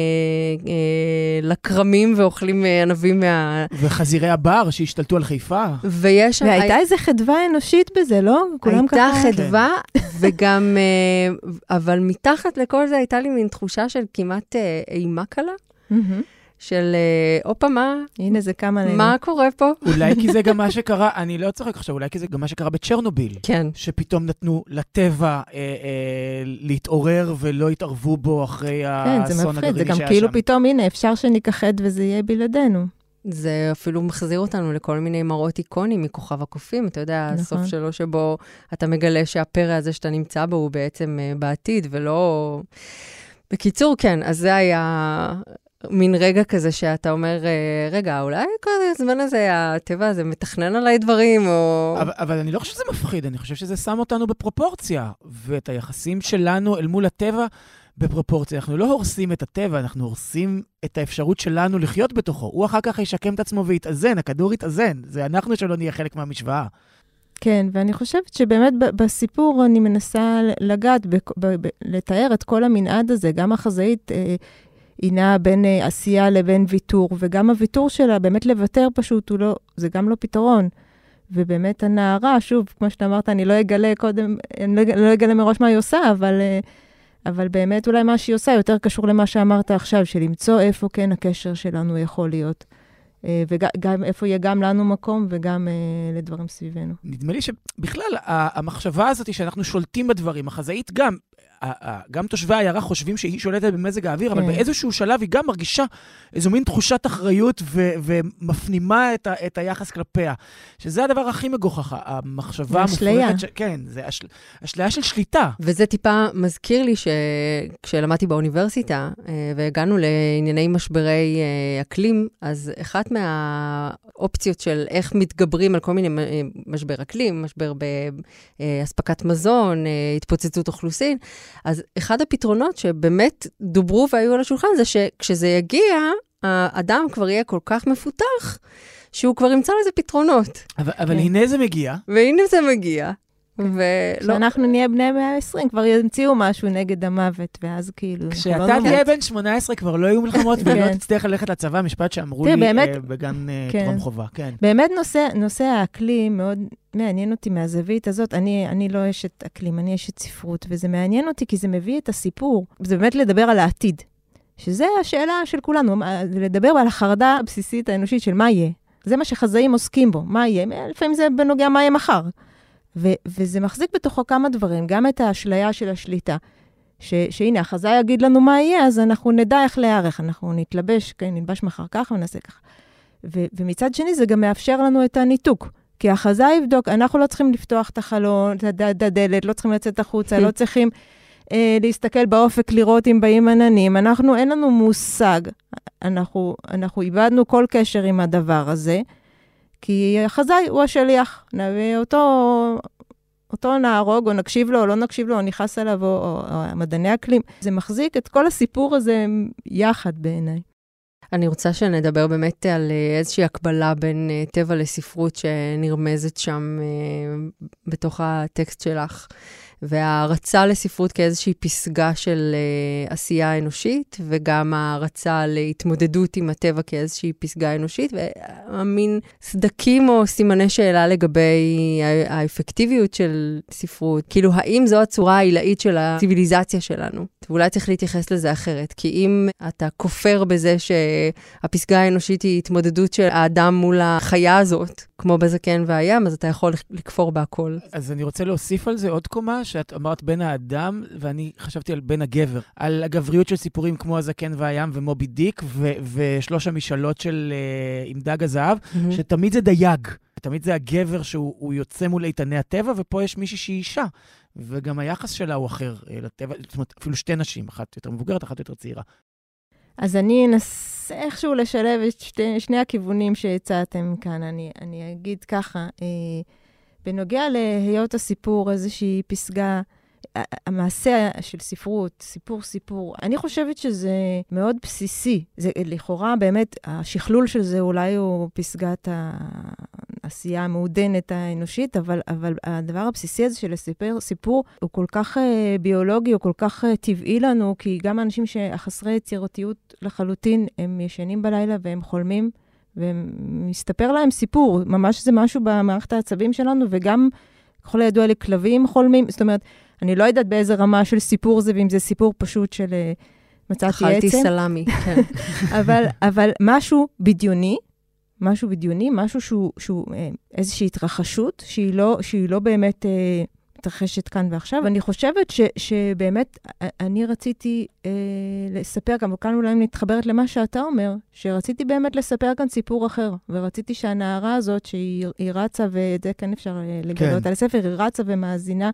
לכרמים ואוכלים אה, ענבים מה... וחזירי הבר שהשתלטו על חיפה. ויש... והייתה הי... איזו חדווה אנושית בזה, לא? כולם ככה... הייתה חדווה, כן. וגם... אה, אבל מתחת לכל זה הייתה לי מין תחושה של כמעט אימה קלה. של הופה, מה? הנה, זה קם עלינו. מה קורה פה? אולי כי זה גם מה שקרה, אני לא צוחק עכשיו, אולי כי זה גם מה שקרה בצ'רנוביל. כן. שפתאום נתנו לטבע אה, אה, להתעורר ולא התערבו בו אחרי כן, האסון הגרעיני שהיה שם. כן, זה מפחיד, זה גם כאילו פתאום, הנה, אפשר שניכחד וזה יהיה בלעדינו. זה אפילו מחזיר אותנו לכל מיני מראות איקונים מכוכב הקופים, אתה יודע, נכון. הסוף שלו שבו אתה מגלה שהפרא הזה שאתה נמצא בו הוא בעצם uh, בעתיד, ולא... בקיצור, כן, אז זה היה מין רגע כזה שאתה אומר, אה, רגע, אולי כל הזמן הזה, הטבע הזה מתכנן עליי דברים, או... אבל, אבל אני לא חושב שזה מפחיד, אני חושב שזה שם אותנו בפרופורציה, ואת היחסים שלנו אל מול הטבע בפרופורציה. אנחנו לא הורסים את הטבע, אנחנו הורסים את האפשרות שלנו לחיות בתוכו. הוא אחר כך ישקם את עצמו ויתאזן, הכדור יתאזן. זה אנחנו שלא נהיה חלק מהמשוואה. כן, ואני חושבת שבאמת בסיפור אני מנסה לגעת, ב, ב, ב, לתאר את כל המנעד הזה. גם החזאית אה, היא נעה בין uh, עשייה לבין ויתור, וגם הוויתור שלה, באמת לוותר פשוט, לא, זה גם לא פתרון. ובאמת הנערה, שוב, כמו שאתה אמרת, אני לא אגלה קודם, אני לא, לא אגלה מראש מה היא עושה, אבל, uh, אבל באמת אולי מה שהיא עושה יותר קשור למה שאמרת עכשיו, של למצוא איפה כן הקשר שלנו יכול להיות. Uh, וגם איפה יהיה גם לנו מקום וגם uh, לדברים סביבנו. נדמה לי שבכלל, המחשבה הזאת שאנחנו שולטים בדברים, החזאית גם, גם תושבי העיירה חושבים שהיא שולטת במזג האוויר, אבל כן. באיזשהו שלב היא גם מרגישה איזו מין תחושת אחריות ו- ומפנימה את, ה- את היחס כלפיה. שזה הדבר הכי מגוחך, המחשבה המופרכת. ש- כן, זה אשל... אשליה של שליטה. וזה טיפה מזכיר לי שכשלמדתי באוניברסיטה אה, והגענו לענייני משברי אה, אקלים, אז אחת מהאופציות של איך מתגברים על כל מיני משבר אקלים, משבר באספקת מזון, התפוצצות אוכלוסין, אז אחד הפתרונות שבאמת דוברו והיו על השולחן זה שכשזה יגיע, האדם כבר יהיה כל כך מפותח, שהוא כבר ימצא לזה פתרונות. אבל, אבל כן. הנה זה מגיע. והנה זה מגיע. ולא... כשאנחנו נהיה בני 120, כבר ימציאו משהו נגד המוות, ואז כאילו... כשאתה לא נמות. תהיה בן 18 כבר לא יהיו מלחמות ולא כן. תצטרך ללכת לצבא, משפט שאמרו לי באמת- אה, בגן אה, כן. טרום חובה. כן. באמת נושא, נושא האקלים מאוד מעניין אותי מהזווית הזאת. אני, אני לא אשת אקלים, אני אשת ספרות, וזה מעניין אותי כי זה מביא את הסיפור. זה באמת לדבר על העתיד, שזה השאלה של כולנו, לדבר על החרדה הבסיסית האנושית של מה יהיה. זה מה שחזאים עוסקים בו, מה יהיה, לפעמים זה בנוגע מה יהיה מחר. ו- וזה מחזיק בתוכו כמה דברים, גם את האשליה של השליטה. ש- שהנה, החזאי יגיד לנו מה יהיה, אז אנחנו נדע איך להיערך. אנחנו נתלבש, כן, נלבש מחר ככה ונעשה ככה. ו- ומצד שני, זה גם מאפשר לנו את הניתוק. כי החזאי יבדוק, אנחנו לא צריכים לפתוח את החלון, את הד- את הדלת, לא צריכים לצאת החוצה, לא צריכים אה, להסתכל באופק, לראות אם באים עננים. אנחנו, אין לנו מושג. אנחנו, אנחנו איבדנו כל קשר עם הדבר הזה, כי החזאי הוא השליח. ואותו אותו נהרוג, או נקשיב לו, או לא נקשיב לו, או נכעס עליו, או, או, או מדעני אקלים. זה מחזיק את כל הסיפור הזה יחד בעיניי. אני רוצה שנדבר באמת על אה, איזושהי הקבלה בין אה, טבע לספרות שנרמזת שם אה, בתוך הטקסט שלך, וההערצה לספרות כאיזושהי פסגה של אה, עשייה אנושית, וגם ההערצה להתמודדות עם הטבע כאיזושהי פסגה אנושית, והמין סדקים או סימני שאלה לגבי האפקטיביות של ספרות. כאילו, האם זו הצורה העילאית של הציוויליזציה שלנו? ואולי צריך להתייחס לזה אחרת, כי אם אתה כופר בזה שהפסגה האנושית היא התמודדות של האדם מול החיה הזאת, כמו בזקן והים, אז אתה יכול לכפור בהכל. אז אני רוצה להוסיף על זה עוד קומה, שאת אמרת בן האדם, ואני חשבתי על בן הגבר. על הגבריות של סיפורים כמו הזקן והים ומובי דיק, ו- ושלוש המשאלות של uh, עם דג הזהב, Mm-hmm. שתמיד זה דייג. תמיד זה הגבר שהוא הוא יוצא מול איתני הטבע, ופה יש מישהי שהיא אישה. וגם היחס שלה הוא אחר אה, לטבע, זאת אומרת, אפילו שתי נשים, אחת יותר מבוגרת, אחת יותר צעירה. אז אני אנסה איכשהו לשלב את שתי, שני הכיוונים שהצעתם כאן. אני, אני אגיד ככה, אה, בנוגע להיות הסיפור איזושהי פסגה, המעשה של ספרות, סיפור סיפור, אני חושבת שזה מאוד בסיסי. זה לכאורה באמת, השכלול של זה אולי הוא פסגת העשייה המעודנת האנושית, אבל, אבל הדבר הבסיסי הזה של לספר סיפור הוא כל כך אה, ביולוגי, הוא כל כך אה, טבעי לנו, כי גם האנשים החסרי יצירתיות לחלוטין, הם ישנים בלילה והם חולמים. ומסתפר להם סיפור, ממש זה משהו במערכת העצבים שלנו, וגם, ככל הידוע לי, כלבים חולמים. זאת אומרת, אני לא יודעת באיזה רמה של סיפור זה, ואם זה סיפור פשוט של אה, מצאתי עצם. אכלתי סלמי, כן. אבל, אבל משהו בדיוני, משהו בדיוני, משהו שהוא, שהוא אה, איזושהי התרחשות, שהיא לא, שהיא לא באמת אה, מתרחשת כאן ועכשיו. ואני חושבת ש, שבאמת, אה, אני רציתי אה, לספר, גם כאן אולי מתחברת למה שאתה אומר, שרציתי באמת לספר כאן סיפור אחר, ורציתי שהנערה הזאת, שהיא היא רצה, ואת זה כן אפשר לגלות כן. על הספר, היא רצה ומאזינה.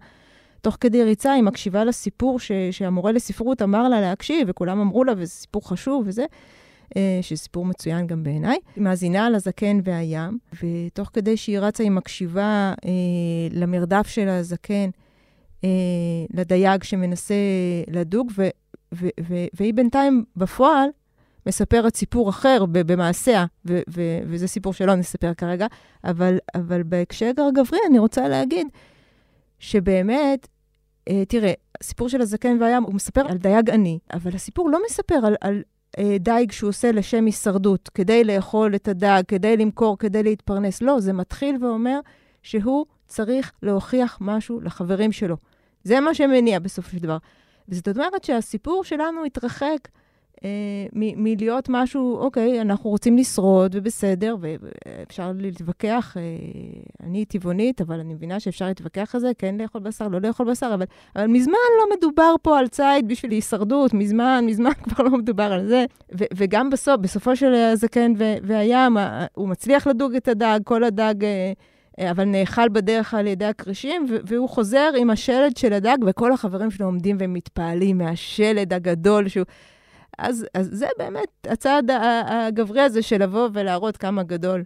תוך כדי ריצה, היא מקשיבה לסיפור ש, שהמורה לספרות אמר לה להקשיב, וכולם אמרו לה, וזה סיפור חשוב וזה, אה, שסיפור מצוין גם בעיניי. היא מאזינה על הזקן והים, ותוך כדי שהיא רצה, היא מקשיבה אה, למרדף של הזקן, אה, לדייג שמנסה לדוג, ו, ו, ו, והיא בינתיים בפועל מספרת סיפור אחר במעשיה, ו- ו- וזה סיפור שלא נספר כרגע, אבל, אבל בהקשר הגברי אני רוצה להגיד שבאמת, תראה, הסיפור של הזקן והים, הוא מספר על דייג עני, אבל הסיפור לא מספר על, על אה, דייג שהוא עושה לשם הישרדות, כדי לאכול את הדג, כדי למכור, כדי להתפרנס. לא, זה מתחיל ואומר שהוא צריך להוכיח משהו לחברים שלו. זה מה שמניע בסופו של דבר. וזאת אומרת שהסיפור שלנו התרחק אה, מלהיות משהו, אוקיי, אנחנו רוצים לשרוד, ובסדר, ואפשר להתווכח, אה, אני טבעונית, אבל אני מבינה שאפשר להתווכח על זה, כן לאכול בשר, לא לאכול בשר, אבל, אבל מזמן לא מדובר פה על ציד בשביל הישרדות, מזמן, מזמן כבר לא מדובר על זה. ו- וגם בסוף, בסופו של הזקן ו- והים, ה- הוא מצליח לדוג את הדג, כל הדג... אה, אה, אבל נאכל בדרך על ידי הכרישים, והוא חוזר עם השלד של הדג, וכל החברים שלו עומדים ומתפעלים מהשלד הגדול שהוא... אז, אז זה באמת הצעד הגברי הזה של לבוא ולהראות כמה גדול.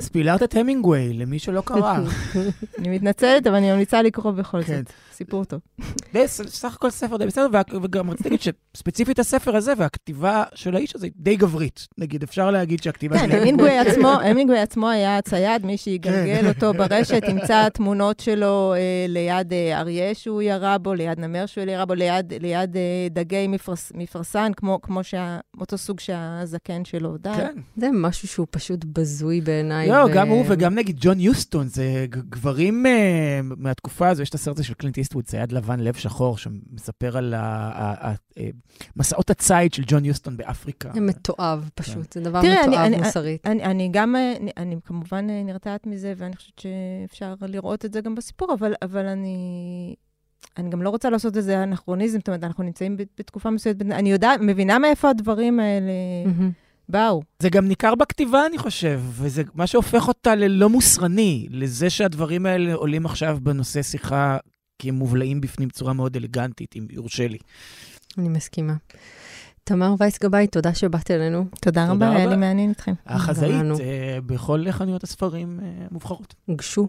ספילרת את- המינגווי, למי שלא קרא. אני מתנצלת, אבל אני ממליצה לקרוא בכל כן. זאת. סיפור טוב. סך הכל ספר די בסדר, וגם רציתי להגיד שספציפית הספר הזה והכתיבה של האיש הזה היא די גברית. נגיד, אפשר להגיד שהכתיבה כן, של... המינגווי עצמו, המינגווי עצמו היה צייד, מי שיגלגל כן. אותו ברשת, ימצא תמונות שלו אה, ליד אה, אריה שהוא ירה בו, ליד נמר שהוא ירה בו, ליד, אה, דגי מפרס, מפרסן, כמו, כמו שה, אותו סוג שהזקן שלו דג. כן. זה משהו שהוא פשוט בזוי בעיניי. לא, ו- גם הוא וגם נגיד ג'ון יוסטון, זה גברים אה, מהתקופה הזו, יש את הסרט הזה של קלינט איסטווד, צייד לבן, לב שחור, שמספר על ה- ה- ה- אה, מסעות הציד של ג'ון יוסטון באפריקה. זה מתועב פשוט, זה דבר מתועב אני- מוסרית. אני, אני גם, אה, אני, אני כמובן נרתעת מזה, ואני חושבת שאפשר לראות את זה גם בסיפור, אבל, אבל אני, אני גם לא רוצה לעשות איזה אנכרוניזם, זאת אומרת, אנחנו נמצאים בתקופה מסוימת, אני יודעת, מבינה מאיפה הדברים האלה. באו. זה גם ניכר בכתיבה, אני חושב, וזה מה שהופך אותה ללא מוסרני, לזה שהדברים האלה עולים עכשיו בנושא שיחה, כי הם מובלעים בפנים בצורה מאוד אלגנטית, אם יורשה לי. אני מסכימה. תמר וייס גבאי, תודה שבאת אלינו. תודה תודה רבה, היה. לי מעניין איתכם. החזאית. אה, בכל חנויות הספרים אה, המובחרות. הוגשו.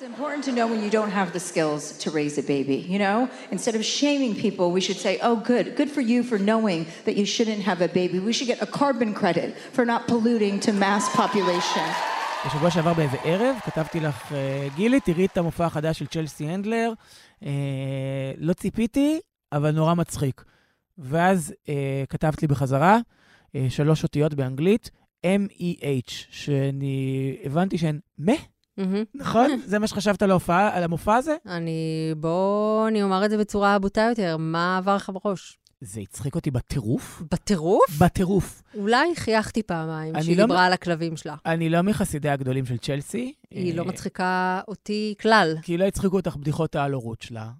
It's important to know when you don't have the skills to raise a baby, you know? Instead of shaming people, we should say, oh, good, good for you for knowing that you shouldn't have a baby. We should get a carbon credit for not polluting to mass population. בשבוע שעבר באיזה ערב, כתבתי לך, אה, גילי, תראי את המופע החדש של צ'לסי הנדלר. אה, לא ציפיתי, אבל נורא מצחיק. ואז אה, כתבת לי בחזרה, אה, שלוש אותיות באנגלית, M-E-H, שאני הבנתי שהן מה. נכון? זה מה שחשבת על ההופעה, על המופע הזה? אני, בוא, אני אומר את זה בצורה בוטה יותר, מה עבר לך בראש? זה הצחיק אותי בטירוף. בטירוף? בטירוף. אולי חייכתי פעמיים אני שהיא לא דיברה על הכלבים שלה. אני לא מחסידי הגדולים של צ'לסי. היא לא אה, מצחיקה אותי כלל. כי לא הצחיקו אותך בדיחות העל הורות שלה.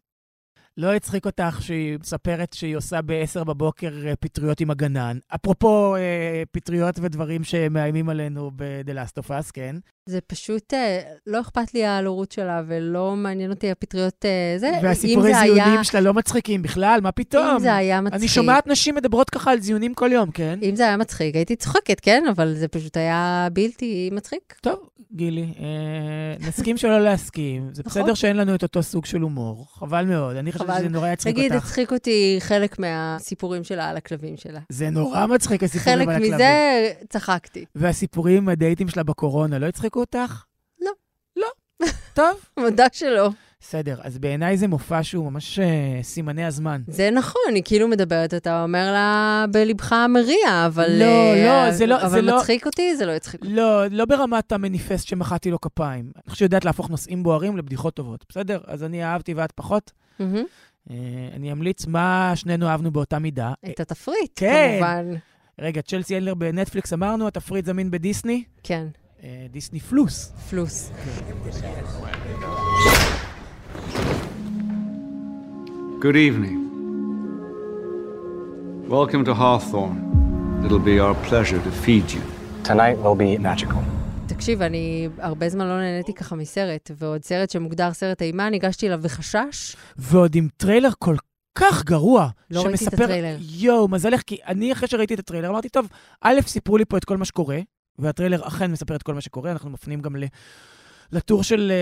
לא הצחיק אותך שהיא מספרת שהיא עושה ב-10 בבוקר אה, פטריות עם הגנן. אפרופו אה, פטריות ודברים שמאיימים עלינו ב-The Last of Us, כן? זה פשוט, אה, לא אכפת לי ההלורות שלה, ולא מעניין אותי הפטריות אה, זה. והסיפורי זה זיונים היה- שלה לא מצחיקים בכלל, מה פתאום? אם זה היה מצחיק. אני שומעת נשים מדברות ככה על זיונים כל יום, כן? אם זה היה מצחיק, הייתי צוחקת, כן? אבל זה פשוט היה בלתי מצחיק. טוב, גילי, אה, נסכים שלא להסכים. זה נכון. בסדר שאין לנו את אותו סוג של הומור. חבל מאוד. אני חושבת. שזה נורא יצחיק נגיד, אותך. הצחיק אותי חלק מהסיפורים שלה על הכלבים שלה. זה נורא מצחיק, הסיפורים חלק על הכלבים. מזה צחקתי. והסיפורים הדייטים שלה בקורונה לא הצחיקו אותך? לא. לא. טוב, מודה שלא. בסדר. אז בעיניי זה מופע שהוא ממש אה, סימני הזמן. זה נכון, היא כאילו מדברת, אתה אומר לה בלבך מריע, אבל... לא, אה, לא, זה לא- זה אבל לא- מצחיק אותי, זה לא יצחיק אותי. לא, לא ברמת המניפסט שמחאתי לו כפיים. אני חושב שיודעת להפוך נושאים בוערים לבדיחות טובות, בסדר? אז אני אהבתי ואת פחות. מהמם. אה, אני אמליץ מה שנינו אהבנו באותה מידה. את התפריט, כן. כמובן. רגע, צ'לסי אלנר בנטפליקס אמרנו, התפריט זמין בדיסני? כן, אה, דיסני פלוס. פלוס. Good evening. Welcome to Hawthorne. It'll be our pleasure to feed you. Tonight will be magical. תקשיב, אני הרבה זמן לא נהניתי ככה מסרט, ועוד סרט שמוגדר סרט אימה, ניגשתי אליו וחשש. ועוד עם טריילר כל כך גרוע. לא ראיתי את שמספר- הטריילר. יואו, מזלך, כי אני אחרי שראיתי את הטריילר אמרתי, טוב, א', סיפרו לי פה את כל מה שקורה, והטריילר אכן מספר את כל מה שקורה, אנחנו מפנים גם ל... לטור של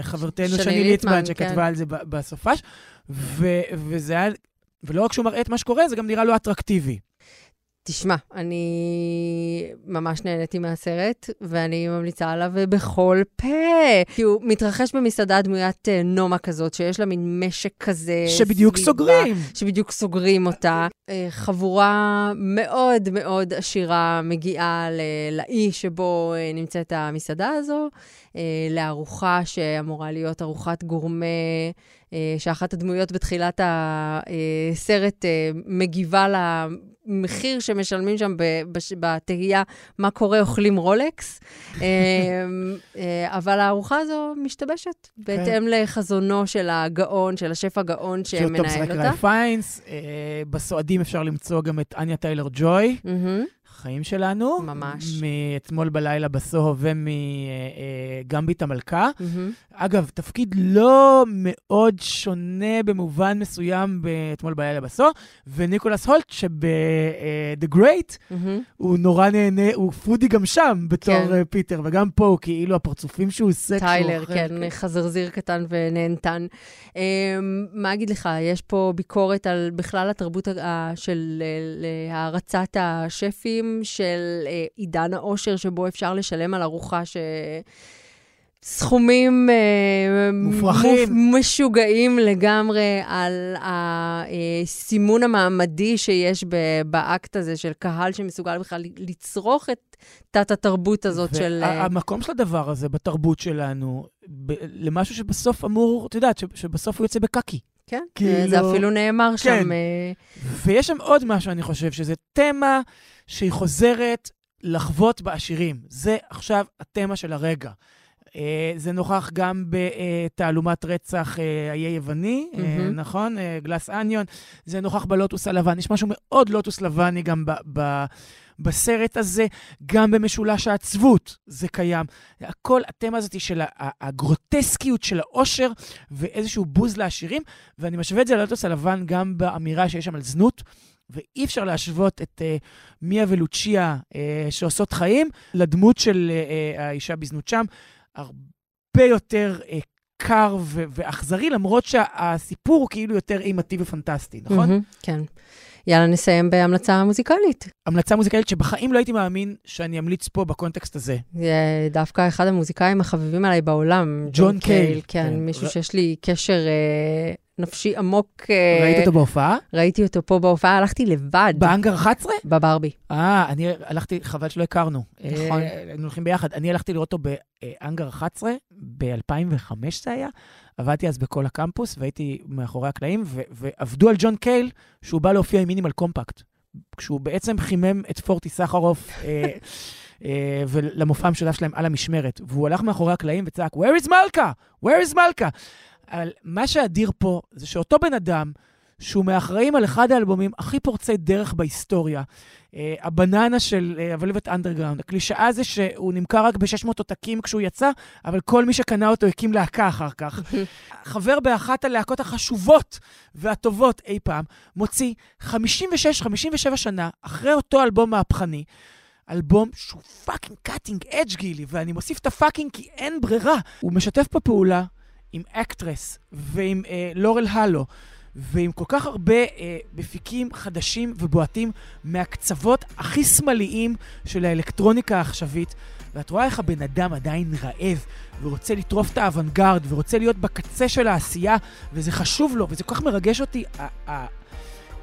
uh, חברתנו שני ליטמן, ליטמן, שכתבה כן. על זה בסופש, ו- וזה היה, ולא רק שהוא מראה את מה שקורה, זה גם נראה לא אטרקטיבי. תשמע, אני ממש נהניתי מהסרט, ואני ממליצה עליו בכל פה. כי הוא מתרחש במסעדה דמוית אה, נומה כזאת, שיש לה מין משק כזה. שבדיוק סביבה, סוגרים. שבדיוק סוגרים אותה. אה, חבורה מאוד מאוד עשירה מגיעה לאי שבו אה, נמצאת המסעדה הזו, לארוחה שאמורה להיות ארוחת גורמה, שאחת הדמויות בתחילת הסרט מגיבה למחיר שמשלמים שם בתהייה מה קורה, אוכלים רולקס. אה, אה, אבל הארוחה הזו משתבשת בהתאם לחזונו של הגאון, של השף הגאון שמנהל אותה. זרק פיינס, אה, בסועדים אפשר למצוא גם את אניה טיילר ג'וי. מהמם. חיים שלנו. ממש. מאתמול בלילה בסוהו ומגמביט המלכה. מהמם. אגב, תפקיד לא מאוד שונה במובן מסוים באתמול בלילה בסוהו, וניקולס הולט, שב-The Great, מהמם. הוא נורא נהנה, הוא foodie גם שם בתור כן. אה, פיטר, וגם פה הוא כאילו הפרצופים שהוא עושה טיילר, אוכל, כן, חזרזיר קטן ונהנתן. אמ, מה אגיד לך, יש פה ביקורת על בכלל התרבות של אה, הערצת השפים, של אה, עידן העושר, שבו אפשר לשלם על ארוחה ש... סכומים אה, מופרכים. מופ- משוגעים לגמרי על הסימון המעמדי שיש באקט הזה של קהל שמסוגל בכלל לצרוך את תת-התרבות הזאת של... אה, והמקום של הדבר הזה בתרבות שלנו, למשהו שבסוף אמור, את יודעת, שבסוף הוא יוצא בקקי. כן, כאילו- זה אפילו נאמר כן. שם. אה, ויש שם עוד משהו, אני חושב, שזה תמה שהיא חוזרת לחוות בעשירים. זה עכשיו התמה של הרגע. אה, זה נוכח גם בתעלומת רצח אה, האי היווני, אה, מהמם. נכון? אה, גלס אניון. זה נוכח בלוטוס הלבן. יש משהו מאוד לוטוס לבני גם ב... ב בסרט הזה, גם במשולש העצבות זה קיים. הכל, התמה הזאת של הגרוטסקיות של העושר ואיזשהו בוז לעשירים, ואני משווה את זה ללוטוס הלבן גם באמירה שיש שם על זנות. ואי אפשר להשוות את uh, מיה ולוצ'יה uh, שעושות חיים לדמות של uh, uh, האישה בזנות שם. הרבה יותר uh, קר ו- ואכזרי, למרות שהסיפור כאילו יותר אימתי ופנטסטי, נכון? מהמם, כן. יאללה, נסיים בהמלצה מוזיקלית. המלצה מוזיקלית שבחיים לא הייתי מאמין שאני אמליץ פה בקונטקסט הזה. זה דווקא אחד המוזיקאים החביבים עליי בעולם. ג'ון קייל. כן, כן. מישהו ר- שיש לי קשר אה, נפשי עמוק. אה, ראית אותו בהופעה? ראיתי אותו פה בהופעה, הלכתי לבד. באנגר 11? בברבי. אה, אני הלכתי, חבל שלא הכרנו. נכון. אה, היינו הולכים ביחד. אני הלכתי לראות אותו באנגר 11, ב-2005 זה היה. עבדתי אז בכל הקמפוס, והייתי מאחורי הקלעים, ועבדו על ג'ון קייל, שהוא בא להופיע עם מינימל קומפקט. כשהוא בעצם חימם את פורטי סחרוף אה, אה, ולמופע המשותף שלהם על המשמרת. והוא הלך מאחורי הקלעים וצעק, Where is מלכה? Where is מלכה? אבל מה שאדיר פה זה שאותו בן אדם, שהוא מהאחראים על אחד האלבומים הכי פורצי דרך בהיסטוריה, אה, הבננה של הוולבט אנדרגראונד, הקלישאה זה שהוא נמכר רק ב-600 עותקים כשהוא יצא, אבל כל מי שקנה אותו הקים להקה אחר כך. חבר באחת הלהקות החשובות והטובות אי פעם, מוציא 56-57 שנה אחרי אותו אלבום מהפכני, אלבום שהוא fucking cutting edge גילי, ואני מוסיף את ה fucking כי אין ברירה. הוא משתף פה פעולה עם אקטרס ועם אה, לורל הלו. ועם כל כך הרבה אה, מפיקים חדשים ובועטים מהקצוות הכי שמאליים של האלקטרוניקה העכשווית. ואת רואה איך הבן אדם עדיין רעב, ורוצה לטרוף את האוונגרד, ורוצה להיות בקצה של העשייה, וזה חשוב לו, וזה כל כך מרגש אותי,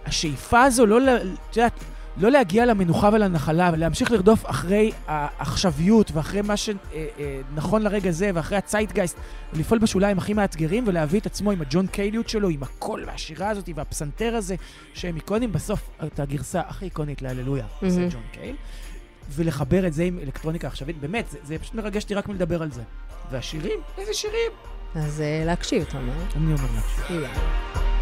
השאיפה הזו לא, את יודעת, לא להגיע למנוחה ולנחלה, ולהמשיך לרדוף אחרי העכשוויות, ואחרי מה שנכון לרגע זה, ואחרי הצייטגייסט, ולפעול בשוליים הכי מאתגרים, ולהביא את עצמו עם הג'ון קייליות שלו, עם הקול והשירה הזאת, והפסנתר הזה, שהם איקונים, בסוף את הגרסה הכי איקונית להללויה, זה מהמם. ג'ון קייל. ולחבר את זה עם אלקטרוניקה עכשווית, באמת, זה, זה פשוט מרגש אותי רק מלדבר על זה. והשירים? איזה שירים? אז אה, להקשיב, אתה אומר. אני אומר. יאללה.